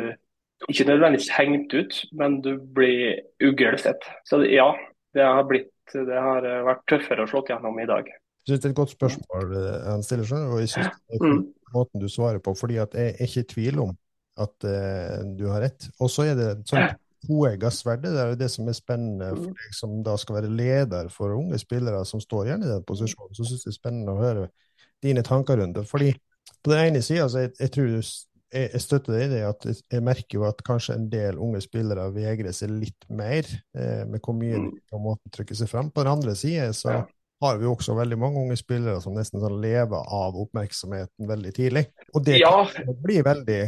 ikke nødvendigvis hengt ut, men du blir uglesett. Så ja, det har, blitt, det har vært tøffere å slå gjennom i dag. Jeg synes det er et godt spørsmål eh, han stiller seg, og jeg synes det er mm. måten du svarer på. fordi at jeg er ikke i tvil om at uh, du har rett. Og så er det sånn toegga sverd. Det er det som er spennende for mm. deg som da skal være leder for unge spillere som står igjen i den posisjonen. Så synes jeg det er spennende å høre dine tanker rundt det. Fordi på den ene sida, jeg, jeg tror jeg, jeg støtter deg i det at jeg merker jo at kanskje en del unge spillere vegrer seg litt mer eh, med hvor mye de på en måte trykker seg frem. På den andre side så har vi jo også veldig mange unge spillere som nesten sånn lever av oppmerksomheten veldig tidlig. Og det ja. kan bli veldig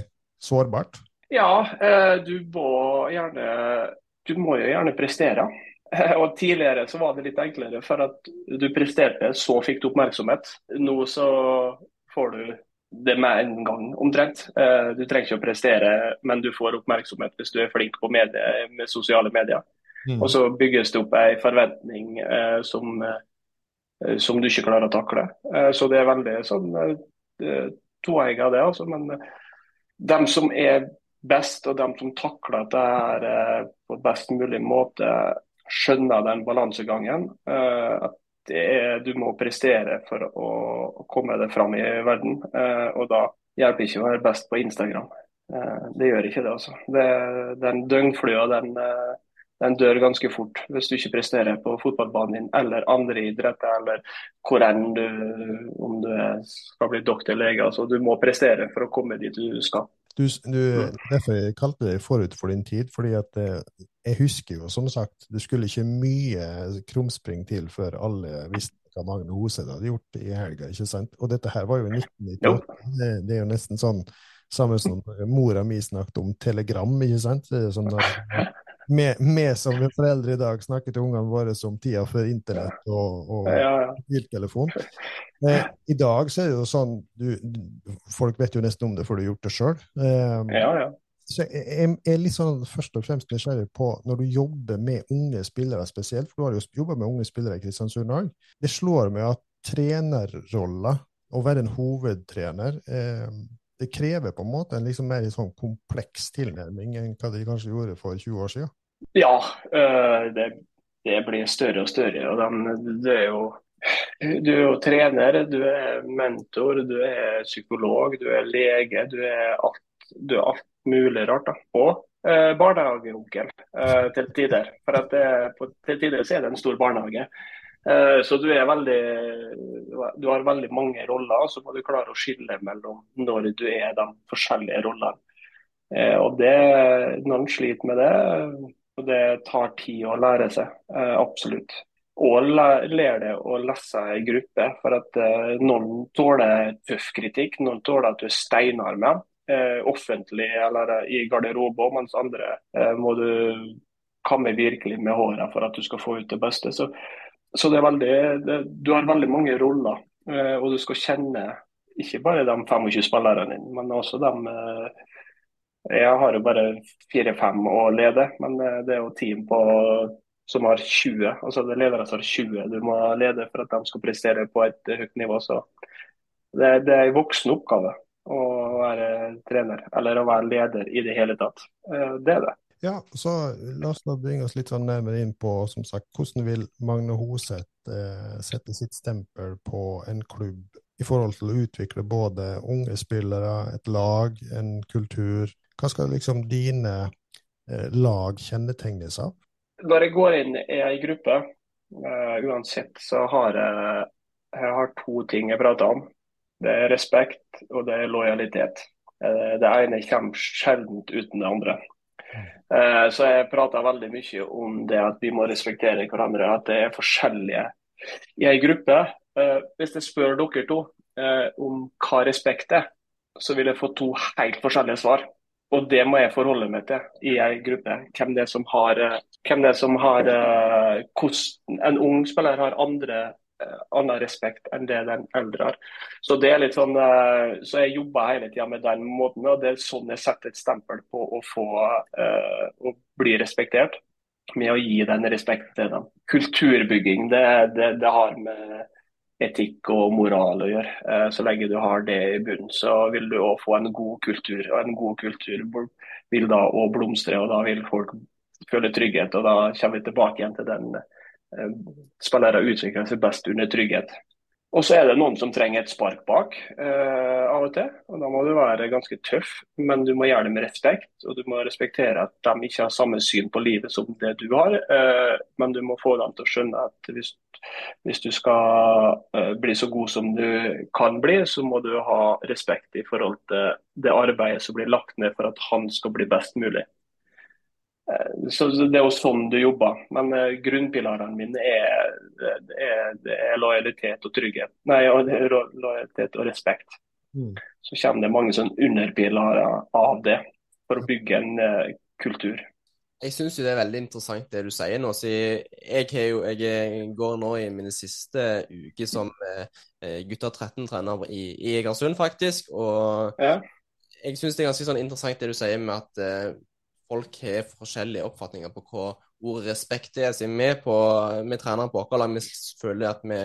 sårbart. Ja, eh, du må gjerne Du må jo gjerne prestere. Og Tidligere så var det litt enklere, for at du presterte, så fikk du oppmerksomhet. Nå så får du det med en gang, omtrent. Eh, du trenger ikke å prestere, men du får oppmerksomhet hvis du er flink på medie, med sosiale medier. Mm. Og så bygges det opp en forventning eh, som, eh, som, du ikke klarer å takle. Eh, så det er veldig sånn eh, toegga, det. altså. Men eh, dem som er best, og dem som takler dette eh, på best mulig måte, skjønner den balansegangen. at er, du må prestere for å, komme deg fram i verden. Eh, og da hjelper ikke å være best på Instagram. Eh, det gjør ikke det, altså. Det, den døgnflua, den, eh, den, dør ganske fort hvis du ikke presterer på fotballbanen din eller andre idretter, eller hvor enn du Om du skal bli doktor, lege. Altså, du må prestere for å komme dit du skal. Du, du, derfor jeg kalte det forut for din tid, fordi at eh, jeg husker jo som sagt, det skulle ikke mye krumspring til før alle visste hva Magne Hoseth hadde gjort i helga. ikke sant? Og dette her var jo 1998. Det, det, er jo nesten sånn samme som mora mi snakket om telegram, ikke sant? Er sånn da, vi som foreldre i dag snakker til ungene våre som tida før internett og, og mobiltelefon. Eh, I dag så er det jo sånn du, Folk vet jo nesten om det, for du har gjort det sjøl. Eh, ja, ja. Så jeg, er litt sånn først og fremst nysgjerrig på når du jobber med unge spillere spesielt, for du har jo jobba med unge spillere i Kristiansund òg. Det slår meg at trenerrolla, å være en hovedtrener, eh, det krever på en måte en liksom mer sånn kompleks tilnærming enn hva de kanskje gjorde for 20 år siden? Ja, øh, det, det blir større og større. og de, det er jo du er jo trener, du er mentor, du er psykolog, du er lege. Du er alt, du er alt mulig rart. da. Og eh, barnehageonkel eh, til tider. For at det, på, til tider så er det en stor barnehage. Eh, så du er veldig Du har veldig mange roller, så må du klare å skille mellom når du er de forskjellige rollene. Og det, Noen sliter med det, og det tar tid å lære seg. Eh, absolutt. Og lære det å lese i gruppe. For at eh, noen tåler tøff kritikk, noen tåler at du er steinar med eh, offentlig eller i garderobe, mens andre må du kamme virkelig med håret for at du skal få ut det beste. Så, så det er veldig, det, du har veldig mange roller, og du skal kjenne ikke bare de 25 spillerne dine, men også de Jeg har jo bare fire-fem å lede, men det er jo team på som har 20. altså Det er ledere som har 20 du må lede for at de skal prestere på et høyt nivå. så det, det er en voksen oppgave å være trener, eller å være leder i det hele tatt. Eh, det er det. Ja, så La oss nå bringe oss litt sånn nærmere inn på som sagt, hvordan vil Magne Hoseth eh, sette sitt stempel på en klubb i forhold til å utvikle både unge spillere, et lag, en kultur? Hva skal liksom dine eh, lag kjennetegnes av? Når jeg går inn i ei gruppe, uh, uansett, så har jeg, jeg har to ting jeg prater om. Det er respekt og det er lojalitet. Uh, det ene kommer sjelden uten det andre. Uh, så jeg prater veldig mye om det at vi må respektere hverandre, at det er forskjellige i ei gruppe. Hvis jeg spør dere to om hva respekt er, så vil jeg få to helt forskjellige svar. Og det må jeg forholde meg til i ei gruppe. Hvem det er som har, hvem det er som har En ung spiller har andre Eh, annen respekt enn det den eldre har. Så det er litt sånn, eh, så jeg jobber hele tida med den måten. og Det er sånn jeg setter et stempel på å få å bli respektert. Med å gi den respekt til dem. Kulturbygging det, det, det har med etikk og moral å gjøre. Uh, så lenge du har det i bunnen, så vil du òg få en god kultur. Og en god kultur vil da òg blomstre, og da vil folk føle trygghet. Og da kommer vi tilbake igjen til den Eh, spillere utvikler seg best under trygghet. Og så er det noen som trenger et spark bak eh, av og til. og Da må du være ganske tøff, men du må gjøre det med respekt. Og du må respektere at de ikke har samme syn på livet som det du har. Eh, men du må få dem til å skjønne at hvis, hvis du skal eh, bli så god som du kan bli, så må du ha respekt i forhold til det arbeidet som blir lagt ned for at han skal bli best mulig. Eh, så Det er jo sånn du jobber. Men uh, grunnpilarene mine er, er, er, lojalitet og trygghet. Nei, lojalitet og respekt. Mm. Så kommer det mange sånn underpilarer av det for å bygge en uh, kultur. Jeg syns det er veldig interessant det du sier nå. Så jeg, jo, jeg går nå i mine siste uker som eh, gutter 13-trener i, i Egersund, faktisk. Og ja. jeg syns det er ganske sånn interessant det du sier med at folk har forskjellige oppfatninger på hva ordet respekt er. Så vi, på, vi trener på vårt vi føler at vi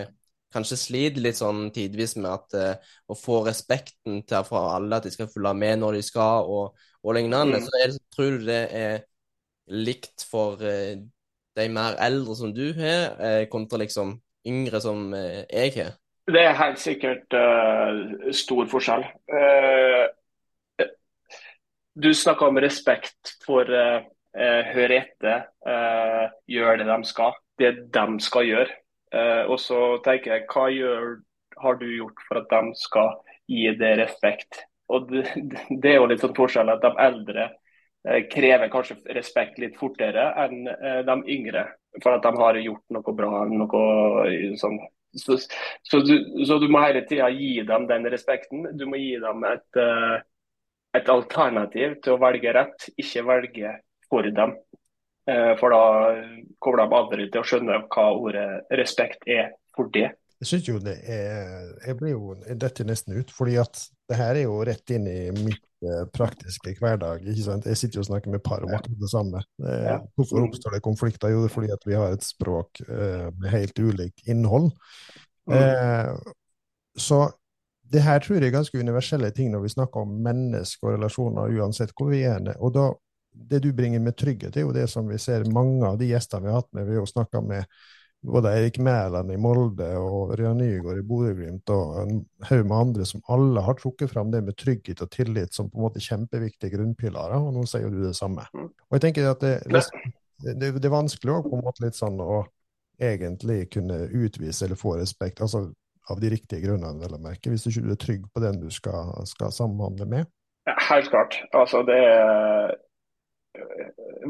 kanskje sliter litt sånn tidvis med at, uh, å få respekten til fra alle, at de skal følge med når de skal, og, og lignende. Mm. Så jeg tror du det er likt for uh, de mer eldre som du har, uh, kontra liksom yngre som jeg har? Det er helt sikkert stor forskjell. Uh, du snakka om respekt for uh, uh, høre etter, uh, gjør det de skal. Det de skal gjøre. Uh, og så tenker jeg, hva gjør, har du gjort for at de skal gi det respekt? og det, det, er jo litt sånn forskjell at de eldre eh, krever kanskje respekt litt fortere enn eh, de yngre. For at de har gjort noe bra. noe sånn. Så, så, du, så du, må hele tida gi dem den respekten. Du må gi dem et, eh, et alternativ til å velge rett, ikke velge for dem. Eh, for da kommer de aldri til å skjønne hva ordet respekt er for det. Jeg synes jo det er Jeg blir jo detter nesten ut, fordi at det her er jo rett inn i mitt eh, praktiske hverdag. ikke sant? Jeg sitter jo og snakker med par om akkurat det samme. Eh, ja. Hvorfor oppstår det konflikter? Jo, det er fordi at vi har et språk med helt ulikt innhold. Mm. Eh, så det her tror jeg er ganske universelle ting når vi snakker om mennesker og relasjoner, uansett hvor vi er. Og da, det du bringer med trygghet, er jo det som vi ser mange av de gjestene vi har hatt med. Vi har jo snakka med både Eirik Mæland i Molde og Rian Nygaard i Bodø-Glimt og en haug med andre som alle har trukket fram det med trygghet og tillit som på en måte kjempeviktige grunnpilarer, og nå sier jo du det samme. Mm. Og jeg tenker at det, det, det er vanskelig òg, på en måte litt sånn å egentlig kunne utvise eller få respekt, altså av de riktige grunnene, vel å merke, hvis du ikke er trygg på den du skal, skal samhandle med? Ja, helt klart. Altså, det er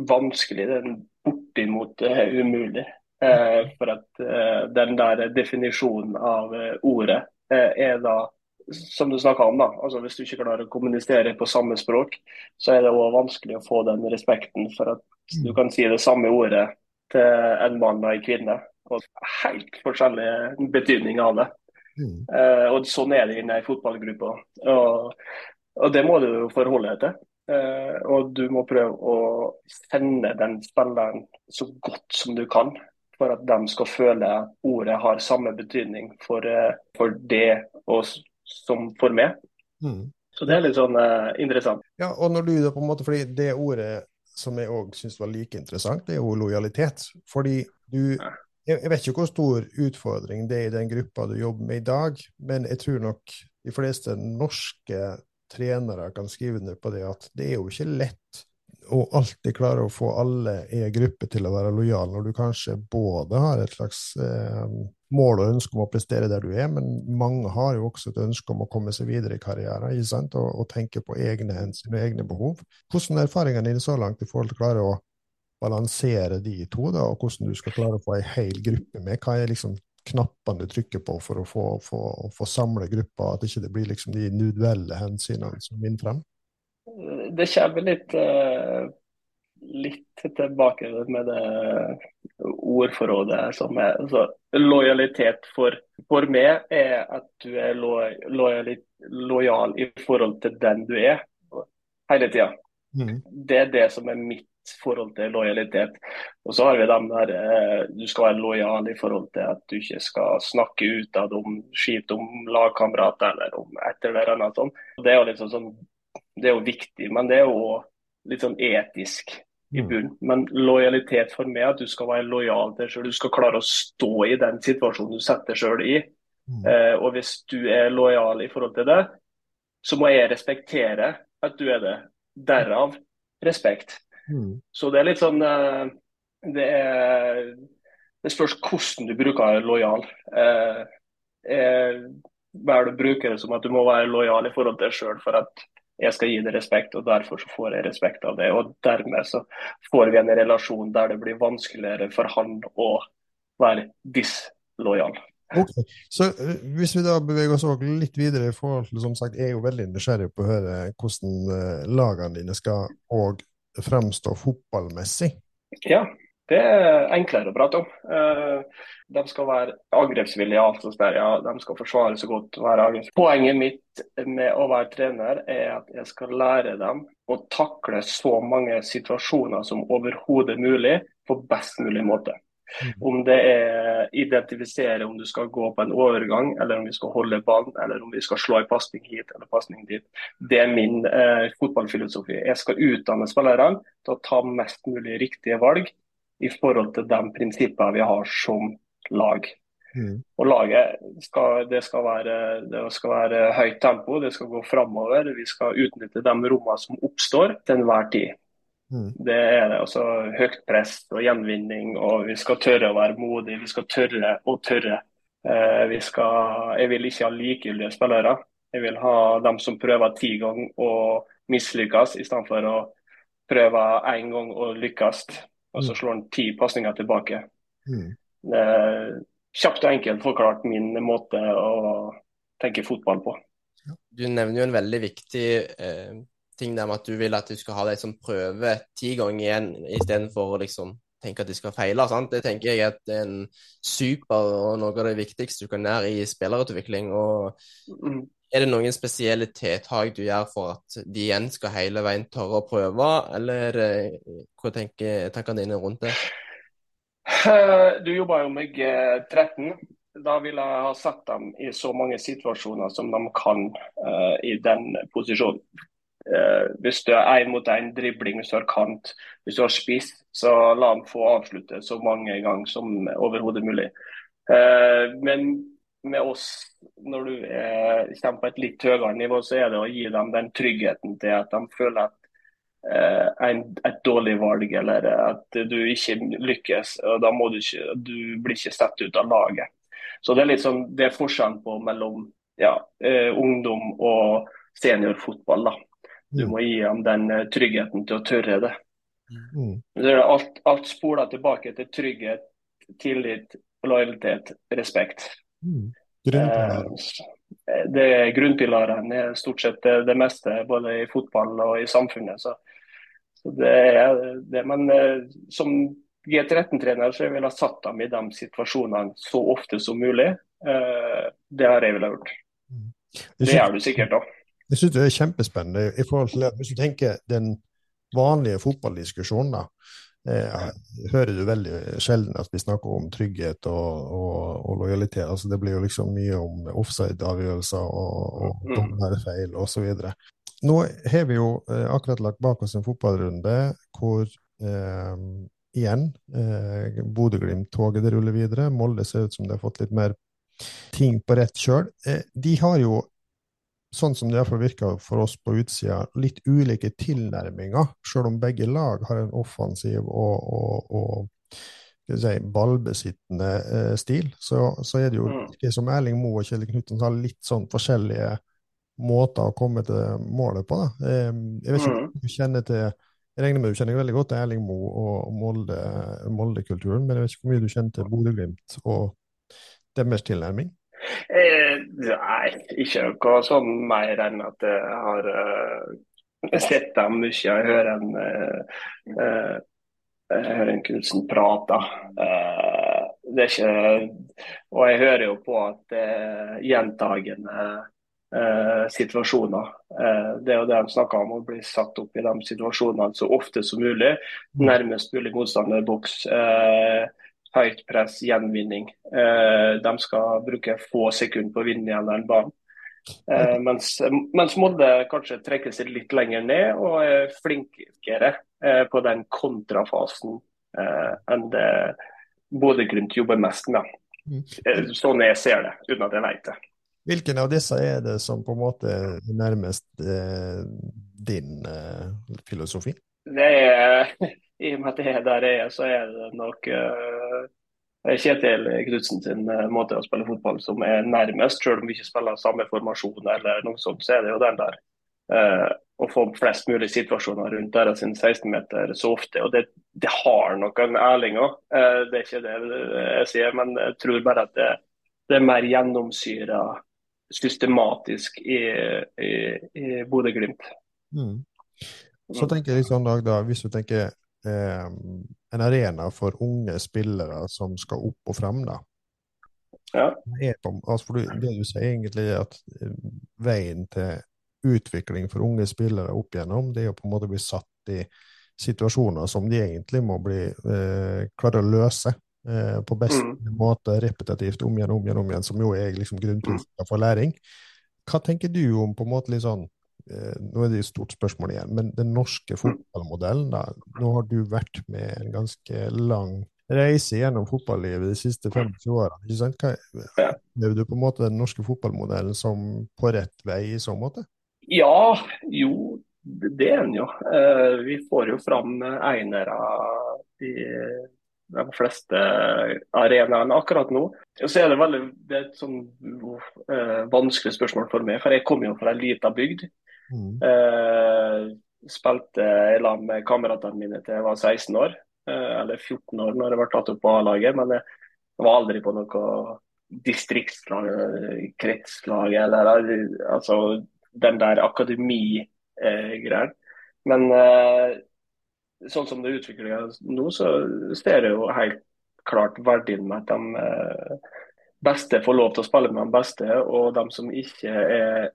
vanskelig. Det er bortimot umulig. Eh, for at eh, den der definisjonen av eh, ordet er da som du snakka om, da. Altså, hvis du ikke klarer å kommunisere på samme språk, så er det også vanskelig å få den respekten for at du kan si det samme ordet til en mann og en kvinne. Og helt forskjellig betydning av det. Mm. Uh, og Sånn er det i fotballgruppa. Og, og, det må du jo forholde deg til. Uh, og du må prøve å sende den spilleren så godt som du kan for at de skal føle at ordet har samme betydning for, eh, for det og som for meg. Mm. Så det er litt sånn uh, interessant. Ja, og når du da på en måte, fordi Det ordet som jeg òg syns var like interessant, det er jo lojalitet. Fordi du Jeg vet ikke hvor stor utfordring det er i den gruppa du jobber med i dag, men jeg tror nok de fleste norske trenere kan skrive under på det at det er jo ikke lett å alltid klare å få alle i en gruppe til å være lojale, når du kanskje både har et slags eh, mål og ønske om å prestere der du er, men mange har jo også et ønske om å komme seg videre i karrieren? Og, og tenke på egne hensyn og egne behov. Hvordan er erfaringene dine så langt i forhold til å klare å balansere de to, da, og hvordan du skal klare å få ei hel gruppe med? Hva er liksom knappene du trykker på for å få, få, få samle gruppa, at ikke det blir liksom de individuelle hensynene som vinner frem? det kommer litt, uh, litt tilbake med det ordforrådet som er altså, Lojalitet for, for meg er at du er lo, lojal, lojal i forhold til den du er, hele tida. Mm. Det er det som er mitt forhold til lojalitet. Og så har vi dem der eh, du skal være lojal i forhold til at du ikke skal snakke ut av om skit om lagkamerater eller om et eller annet sånt. Det er jo liksom sånn, sånn det er jo viktig, men det er jo litt sånn etisk i mm. bunnen. Men lojalitet for meg er at du skal være lojal til deg sjøl. Du skal klare å stå i den situasjonen du setter deg sjøl i. Mm. Eh, og hvis du er lojal i forhold til det, så må jeg respektere at du er det. Derav respekt. Mm. Så det er litt sånn eh, det, er, det spørs hvordan du bruker lojal. Eh, jeg velger å bruke det som at du må være lojal i forhold til deg sjøl for at jeg skal gi deg respekt, og derfor så får jeg respekt av det. Og dermed så får vi en relasjon der det blir vanskeligere for han å være dislojal. Okay. Så uh, Hvis vi da beveger oss litt videre, i forhold til, som sagt, jeg er jo veldig nysgjerrig på å høre hvordan lagene dine skal og fremstå fotballmessig. Ja, det er enklere å prate om. Uh, de skal være angrepsvillige. Altså ja, de skal forsvare så godt. være Poenget mitt med å være trener er at jeg skal lære dem å takle så mange situasjoner som overhodet mulig på best mulig måte. Mm. Om det er identifisere om du skal gå på en overgang, eller om vi skal holde ballen, eller om vi skal slå en pasning hit eller pasning dit. Det er min eh, fotballfilosofi. Jeg skal utdanne spillerne til å ta mest mulig riktige valg i forhold til de prinsippene vi har som lag. Mm. Og laget skal, det, skal være, det skal være høyt tempo, det skal gå framover. Vi skal utnytte de rommene som oppstår til enhver tid. Mm. Det er det. altså Høyt press og gjenvinning, og vi skal tørre å være modige. Vi skal tørre å tørre. Eh, vi skal, jeg vil ikke ha likegyldige spillere. Jeg vil ha dem som prøver ti ganger og mislykkes, istedenfor å prøve én gang og lykkes, og så slår han ti pasninger tilbake. Mm. Det kjapt og enkelt forklart min måte å tenke fotball på. Du nevner jo en veldig viktig eh, ting der med at du vil at du skal ha de som prøver ti ganger igjen, istedenfor å liksom tenke at de skal feile. sant? Det tenker jeg at er en super og noe av det viktigste du kan gjøre i spillerutvikling. og Mm. Er det noen spesielle tiltak du gjør for at de igjen skal hele veien tørre å prøve, eller eh, hva tenker tankene dine rundt det? Eh, Du jobba jo med G13. Da vil jeg ha satt dem i så mange situasjoner som de kan uh, i den posisjonen. Eh, hvis du er én mot én dribling, hvis du har kant, hvis du har spiss, så la dem få avslutte så mange ganger som overhodet mulig. Eh, men med oss, når du er, kommer på et litt høyere nivå, så er det å gi dem den tryggheten til at de føler at eh, en, et dårlig valg eller at du ikke lykkes. og Da må du ikke, du blir ikke satt ut av laget. Så Det er litt sånn, det er forskjellen på mellom ja, eh, ungdom og seniorfotball. da. Du må gi dem den eh, tryggheten til å tørre det. Mm. Alt, alt spoler tilbake til trygghet, tillit, lojalitet, respekt. Mm. Eh, Det er grunnpilaren er stort sett det, det meste, både i fotball og i samfunnet. Så, så det er det. Men eh, som G13-trener så jeg ha satt dem i de situasjonene så ofte som mulig. Eh, det har jeg ville gjort. Det gjør du sikkert òg. Jeg syns det er kjempespennende i forhold til at hvis du tenker den vanlige fotballdiskusjonen, da. Eh, hører du veldig sjelden at vi snakker om trygghet og, og, og lojalitet. Altså, det blir jo liksom mye om offside-avgjørelser og, og Mm. dommerfeil osv. Nå har vi jo eh, akkurat lagt bak oss en fotballrunde hvor eh, igjen eh, Bodø-Glimt-toget det ruller videre. Molde ser ut som de har fått litt mer ting på rett kjøl. Eh, de har jo sånn som det iallfall virker for oss på utsida, litt ulike tilnærminger. Selv om begge lag har en offensiv og, og, og si, ballbesittende eh, stil, så, så er det jo det som Erling Moe og Kjell Knutsen har litt sånn forskjellige måter å komme til målet på. Da. Eh, jeg vet ikke Mm. om du kjenner til jeg regner med du kjenner veldig godt til Erling Moe og Molde, Molde-kulturen, men jeg vet ikke hvor mye du kjenner til Bodø-Glimt og deres tilnærming? Eh, nei, ikke noe sånn mer enn at jeg har uh, sett dem mye. Jeg hører en, uh, uh, jeg hører en Knutsen prate. Det er ikke Og jeg hører jo på at det er gjentagende situasjoner. Det er jo det han snakker om, å bli satt opp i de situasjonene så ofte som mulig. Nærmest mulig motstanderboks. Eh, høyt press, gjenvinning. Eh, de skal bruke få sekunder på å vinne igjen den banen. Eh, mens, mens Molde kanskje trekker seg litt lenger ned og er flinkere eh, på den kontrafasen eh, enn det Bodø-Glimt jobber mest med. Mm. Sånn jeg ser det, uten at jeg vet det. Hvilken av disse er det som på en måte er nærmest eh, din eh, filosofi? Det er, I og med at det er der jeg er, så er det nok uh, Kjetil Knutsen sin eh, måte å spille fotball som er nærmest, selv om vi ikke spiller samme formasjon eller noe sånt, så er det jo den der. eh, å få flest mulig situasjoner rundt deres 16-meter så ofte. og Det, det har nok en Erling òg, det er ikke det jeg sier. Men jeg tror bare at det, det er mer gjennomsyra systematisk i, i, i Bodø-Glimt. Mm. Så tenker jeg sånn, Dag, da, hvis du tenker eh, en arena for unge spillere som skal opp og frem, da. Ja. Altså det du sier egentlig er at eh, veien til utvikling for unge spillere opp igjennom, det er å på en måte bli satt i situasjoner som de egentlig må bli eh, klare å løse eh, på best Mm. måte, repetitivt, om igjen, om igjen, om igjen, som jo er liksom grunnprinsippet for læring. Hva tenker du om på en måte litt sånn Nå er det et stort spørsmål igjen, men den norske fotballmodellen, da. Nå har du vært med en ganske lang reise gjennom fotballivet de siste 25 årene. ikke sant? Hva, du på en måte den norske fotballmodellen som på rett vei i så måte? Ja, jo, det er den jo. Eh, Vi får jo fram einere i de fleste arenaene akkurat nå. Så er det veldig det er et sånn uh, vanskelig spørsmål for meg, for jeg kommer jo fra en liten bygd. Mm. Uh, spilte i lag med kameratene mine til jeg var 16 år, uh, eller 14 år når jeg ble tatt opp på A-laget. Men jeg var aldri på noe distriktslag, kretslag eller altså den der akademigreien. Men sånn som det utvikler seg nå, så ser jeg jo helt klart verdien med at de eh, beste får lov til å spille med de beste, og de som ikke er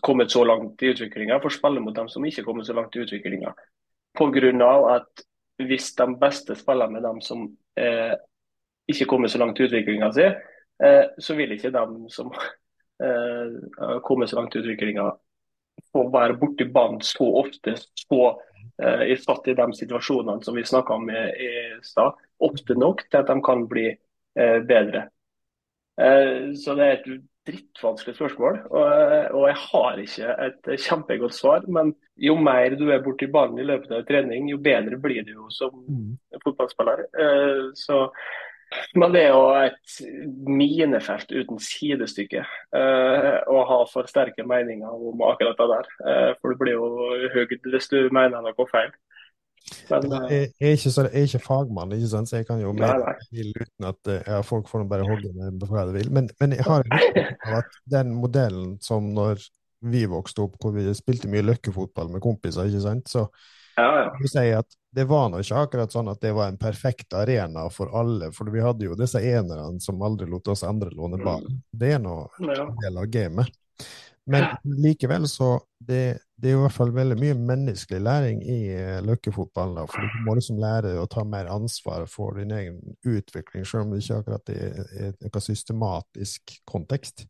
kommet så langt i utviklinga, får spille mot dem som ikke er kommet så langt i utviklinga. Pga. at hvis de beste spiller med dem som eh, ikke kommer så langt i utviklinga si, eh, så vil ikke de som eh, kommer så langt i utviklinga få være borti banen så ofte, så eh, i satt i de situasjonene som vi snakka om i, i stad, ofte nok til at de kan bli eh, bedre. Eh, så det er et drittvanskelig spørsmål, og, og, jeg har ikke et kjempegodt svar. Men jo mer du er borti ballen i løpet av trening, jo bedre blir du jo som mm. fotballspiller. Eh, så men det er jo et minefelt uten sidestykke uh, å ha for sterke meninger om akkurat det der. Uh, for du blir jo høyt hvis du mener noe feil. Men, jeg, er ikke, så, jeg, er ikke, fagmann, ikke sant? så jeg kan jo mer uten at ja, folk får bare hogge med hva de vil. Men, men jeg har at den modellen som når vi vokste opp, hvor vi spilte mye løkkefotball med kompiser, ikke sant? så ja, ja. Si at det var nå ikke akkurat sånn at det var en perfekt arena for alle, for vi hadde jo disse enerne som aldri lot oss andre låne ballen. Det er nå en del av gamet. Men likevel så det, det, er i hvert fall veldig mye menneskelig læring i uh, løkkefotballen. For du må liksom lære å ta mer ansvar for din egen utvikling, selv om det ikke akkurat er, noen systematisk kontekst.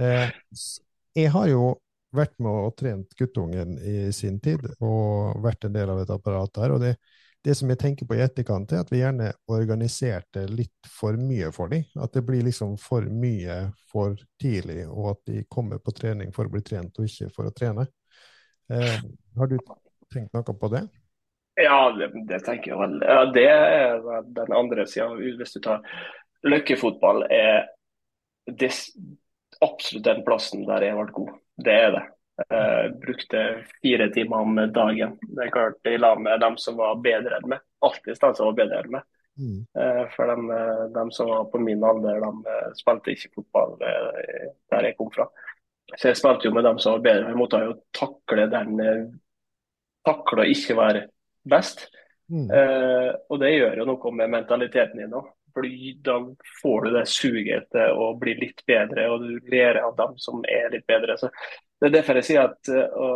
Eh, jeg har jo vært med og trent guttungen i sin tid, og vært en del av et apparat der. og det, det som jeg tenker på i etterkant, er at vi gjerne organiserte litt for mye for dem. At det blir liksom for mye for tidlig, og at de kommer på trening for å bli trent, og ikke for å trene. Eh, har du tenkt noe på det? Ja, det, det tenker jeg vel. Ja, det er den andre sida. Hvis du tar løkkefotball, er det absolutt den plassen der jeg har vært god. Det er det. Jeg brukte fire timer om dagen. Det er klart I lag med dem som var bedre enn meg. Alltid de som var bedre enn meg. Mm. Eh, for dem, eh, dem, som var på min alder, de spilte ikke fotball der jeg kom fra. Så jeg spilte jo med dem som var bedre. Vi måtte jo takle den Takle å ikke være best. Mm. og det gjør jo noe med mentaliteten din òg. Fordi da får du det suget etter å bli litt bedre, og du lærer av dem som er litt bedre. Så det er derfor jeg sier at å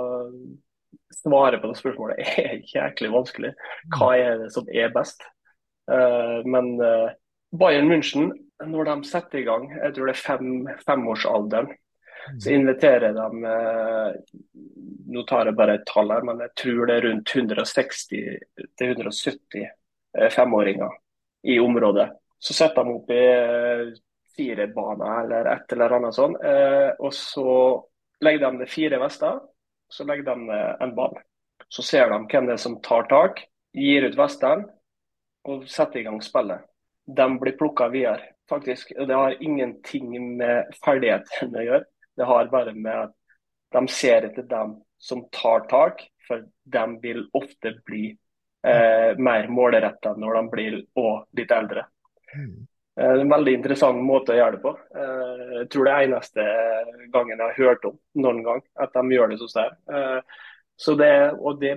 svare på det spørsmålet er jæklig vanskelig. Hva er det som er best? Uh, men uh, Bayern München, når de setter i gang, jeg tror det er fem, femårsalderen, så inviterer de Nå tar jeg bare et tall her, men jeg tror det er rundt 160-170 femåringer i området. Så setter de opp i eh, fire baner eller et eller annet sånt. Eh, og så legger de ned fire vester, så legger de en ball. Så ser de hvem det er som tar tak, gir ut vestene og setter i gang spillet. De blir plukka videre, faktisk. Og det har ingenting med ferdigheten å gjøre. Det har bare med at de ser etter dem som tar tak, for de vil ofte bli eh, mer målretta når de blir litt eldre. Det er en veldig interessant måte å gjøre det på. Eh, jeg tror det er eneste gangen jeg har hørt om noen gang at de gjør det så sterkt. Eh, så det, og det,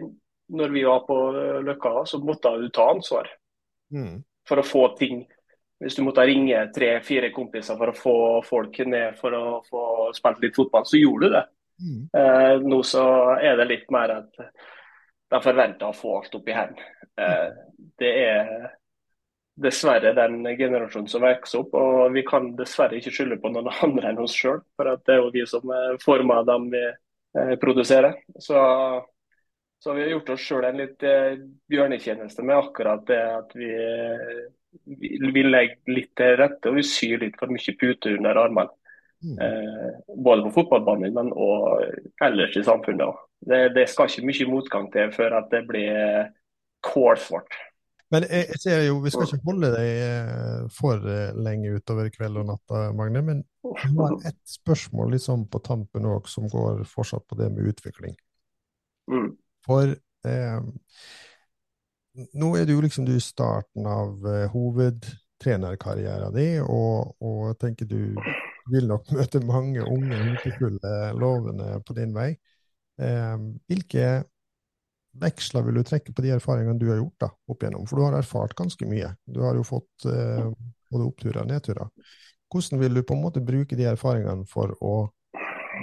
når vi var på Løkka, så måtte du ta ansvar mm. for å få ting. Hvis du måtte ringe tre-fire kompiser for å få folk ned for å få spilt litt fotball, så gjorde du det. Mm. Eh, nå så er det litt mer at de forventer å få alt opp i hendene. Det er dessverre den generasjonen som vokser opp. Og vi kan dessverre ikke skylde på noen andre enn oss sjøl, for det er jo vi som former dem vi eh, produserer. Så, så, vi har gjort oss sjøl en litt eh, bjørnetjeneste med akkurat det at vi, vi, vi, legger litt til rette og vi syr litt for mye puter under armene. Mm. Eh, både på fotballbanen, men og ellers i samfunnet. Det, det skal ikke mye motgang til før at det blir kålsvart. Men jeg, jeg ser jo, vi skal ikke holde deg eh, for eh, lenge utover kveld og natta, Magne. Men jeg har ett spørsmål liksom på tampen òg, som går fortsatt på det med utvikling. Mm. For eh, nå er du liksom du i starten av eh, hovedtrenerkarrieren din, og, og jeg tenker du vil nok møte mange unge, håpefulle, lovende på din vei. Eh, hvilke veksler vil du trekke på de erfaringene du har gjort da, opp igjennom? For du har erfart ganske mye. Du har jo fått eh, både oppturer og nedturer. Hvordan vil du på en måte bruke de erfaringene for å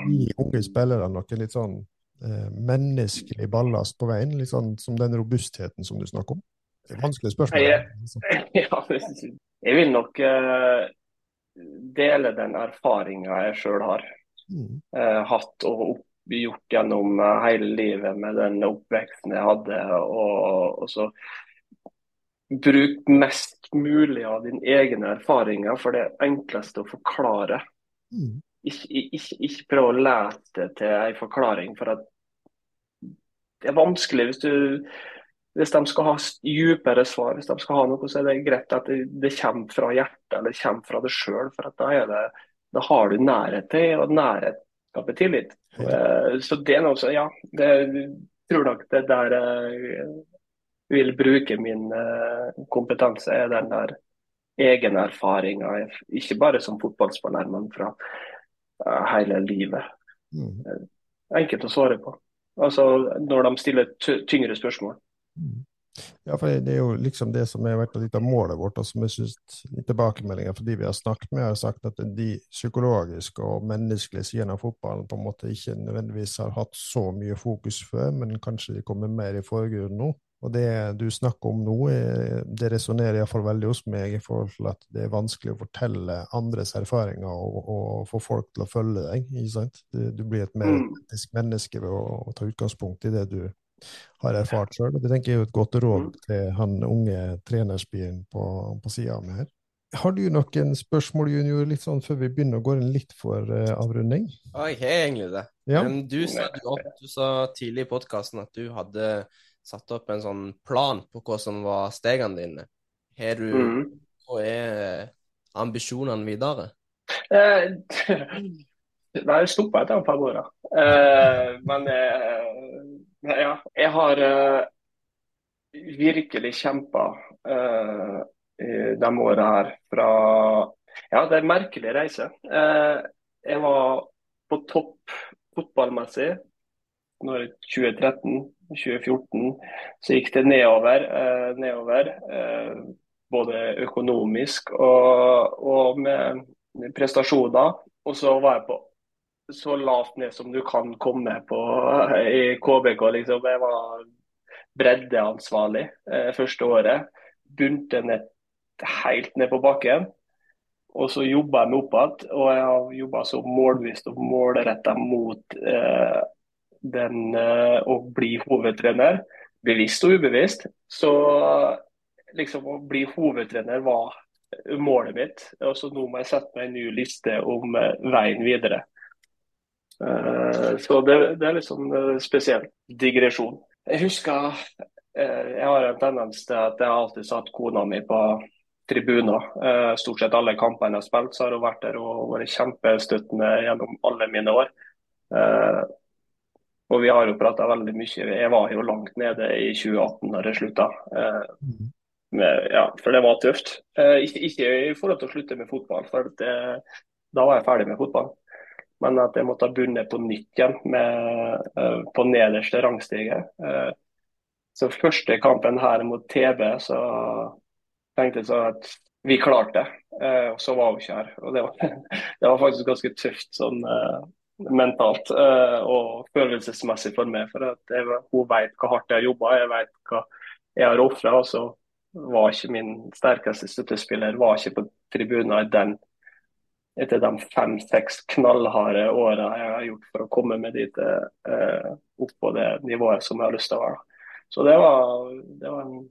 gi unge spillere noe litt sånn eh, menneskelig ballast på veien? Litt sånn som den robustheten som du snakker om? Det er vanskelig spørsmål. Jeg, ja, jeg vil nok eh, dele den erfaringa jeg sjøl har Mm. uh, hatt og opp, gjort gjennom uh, hele livet med den oppveksten jeg hadde. Og, og så bruk mest mulig av dine egne erfaringer, for det er enklest å forklare. Mm. Ikke, ikke, ikke prøve å lete det til en forklaring, for at det er vanskelig hvis du hvis de skal ha dypere svar, hvis de skal ha noe, så er det greit at det, det kommer fra hjertet eller det kommer fra deg sjøl. For da, det, da har du nærhet til, og nærhet skaper tillit. Eh, Så det er noe som ja, det, tror nok det der jeg vil bruke min eh, kompetanse, er den der egen erfaringa. Ikke bare som fotballspiller, men fra eh, hele livet. Mm. Enkelt å svare på. Altså når de stiller tyngre spørsmål. Mm. Ja, for det er jo liksom det som har vært litt av målet vårt, og som jeg synes i tilbakemeldinger for de vi har snakket med, har sagt at de psykologiske og menneskelige sidene av fotballen på en måte ikke nødvendigvis har hatt så mye fokus før, men kanskje de kommer mer i forgrunnen nå. Og det du snakker om nå, er, det resonnerer iallfall veldig hos meg i forhold til at det er vanskelig å fortelle andres erfaringer og, og få folk til å følge deg. ikke sant? Du, du blir et mer Mm. etisk menneske ved å, å ta utgangspunkt i det du har erfart sjøl. Det tenker jeg er et godt råd Mm. til han unge trenerspien på, på sida av meg her. Har du noen spørsmål, junior, litt sånn før vi begynner å gå inn litt for uh, avrunding? Ja, jeg har egentlig det. Ja. Men du sa, du, opp- du sa tidlig i podkasten at du hadde satt opp en sånn plan på hva som var stegene dine. Har du Mm. Hva er ambisjonene videre? Eh, Nei, jeg stoppa etter fem år. da. Eh, men eh, ja, jeg har uh, virkelig kjempa uh, de åra her fra Ja, det er en merkelig reise. Uh, jeg var på topp fotballmessig når 2013-2014 så gikk det nedover. Eh, nedover eh, både økonomisk og, og med prestasjoner. Og så var jeg på så lavt ned som du kan komme på i KBK. Liksom. Jeg var breddeansvarlig eh, første året. Bunte ned, helt ned på bakken. Og så jobba jeg meg opp igjen, og jeg har jobba så målvisst og målretta mot eh, den eh, å bli hovedtrener. Bevisst og ubevisst. Så liksom å bli hovedtrener var målet mitt. Og så nå må jeg sette meg en ny liste om eh, veien videre. Eh, så det, det er litt sånn eh, spesiell digresjon. Jeg husker eh, jeg har en tendens til at jeg alltid satt kona mi på tribuner. Eh, Stort sett alle kampene jeg har spilt, så har hun vært der og vært kjempestøttende gjennom alle mine år. Eh, Og vi har jo prata veldig mye. Jeg var jo langt nede i 2018 da det slutta. Eh, Mm. med, ja, for det var tøft. Eh, ikke, ikke i forhold til å slutte med fotball, for det, da var jeg ferdig med fotball. Men at jeg måtte ha bundet på nytt igjen med, eh, på nederste rangstige. Eh, så første kampen her mot TB, så tenkte jeg sånn at vi klarte det. Eh, og så var hun ikke her. Og det var, det var faktisk ganske tøft sånn mentalt og følelsesmessig for meg. For at jeg, hun vet hvor hardt jeg har jobba, jeg vet hva jeg har ofra. Og så var ikke min sterkeste støttespiller var ikke på tribunen i den etter de fem-seks knallharde åra jeg har gjort for å komme meg dit eh, opp på det nivået som jeg har lyst til å være. Så det var, det var en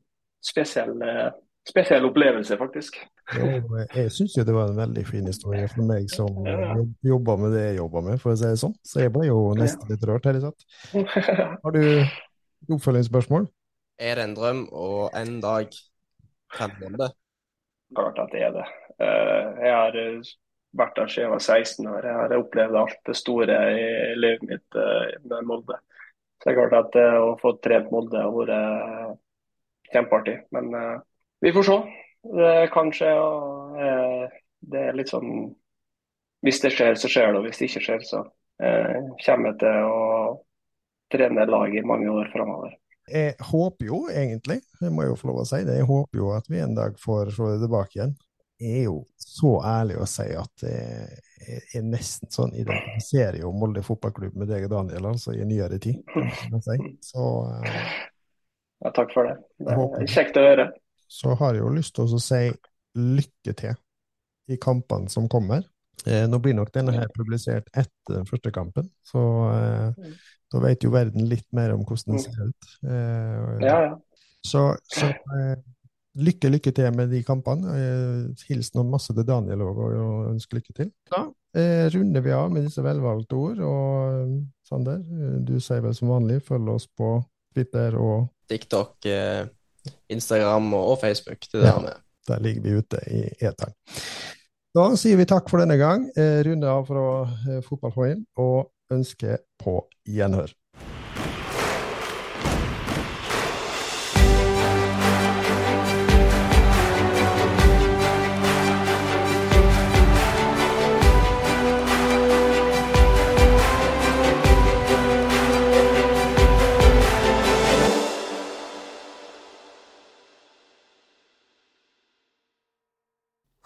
spesiell, eh, spesiell opplevelse, faktisk. Og jeg syns jo det var en veldig fin historie for meg som Ja. jobber med det jeg jobber med, for å si det sånn. Så jeg ble jo nesten litt rørt her i satt. Har du oppfølgingsspørsmål? Er det en drøm og en dag trent det? Klart at det er det. Eh, jeg har vært der siden jeg var 16 år. Jeg har opplevd alt det store i livet mitt eh, med Molde. Så det er klart at å få trent Molde har vært kjempeartig. Men vi får se. Det kan skje. og det er litt sånn Hvis det skjer, så skjer det. Og hvis det ikke skjer, så kommer jeg til å trene lag i mange år framover. Jeg håper jo egentlig, det må jeg jo få lov å si det, jeg håper jo at vi en dag får se det tilbake igjen. Er jo så ærlig å si at jeg er nesten sånn identifiserer jo Molde fotballklubb med deg og Daniel, altså i nyere tid. Si. Så ja, Takk for det. Det er kjekt å høre. Så har jeg jo lyst til å si lykke til i kampene som kommer. Eh, nå blir nok denne her publisert etter den første kampen, så eh, da vet jo verden litt mer om hvordan den mm. ser ut. Eh, ja, ja. Så, så eh, lykke, lykke til med de kampene. Eh, hilsen og masse til Daniel òg, og ønsk lykke til. Da eh, runder vi av med disse velvalgte ord. Og Sander, du sier vel som vanlig, følg oss på Twitter og TikTok, Instagram og Facebook. Det der ja, Der ligger vi ute i eteren. Da sier vi takk for denne gang. Eh, runde av fra eh, Fotballfoien og ønsker på gjenhør.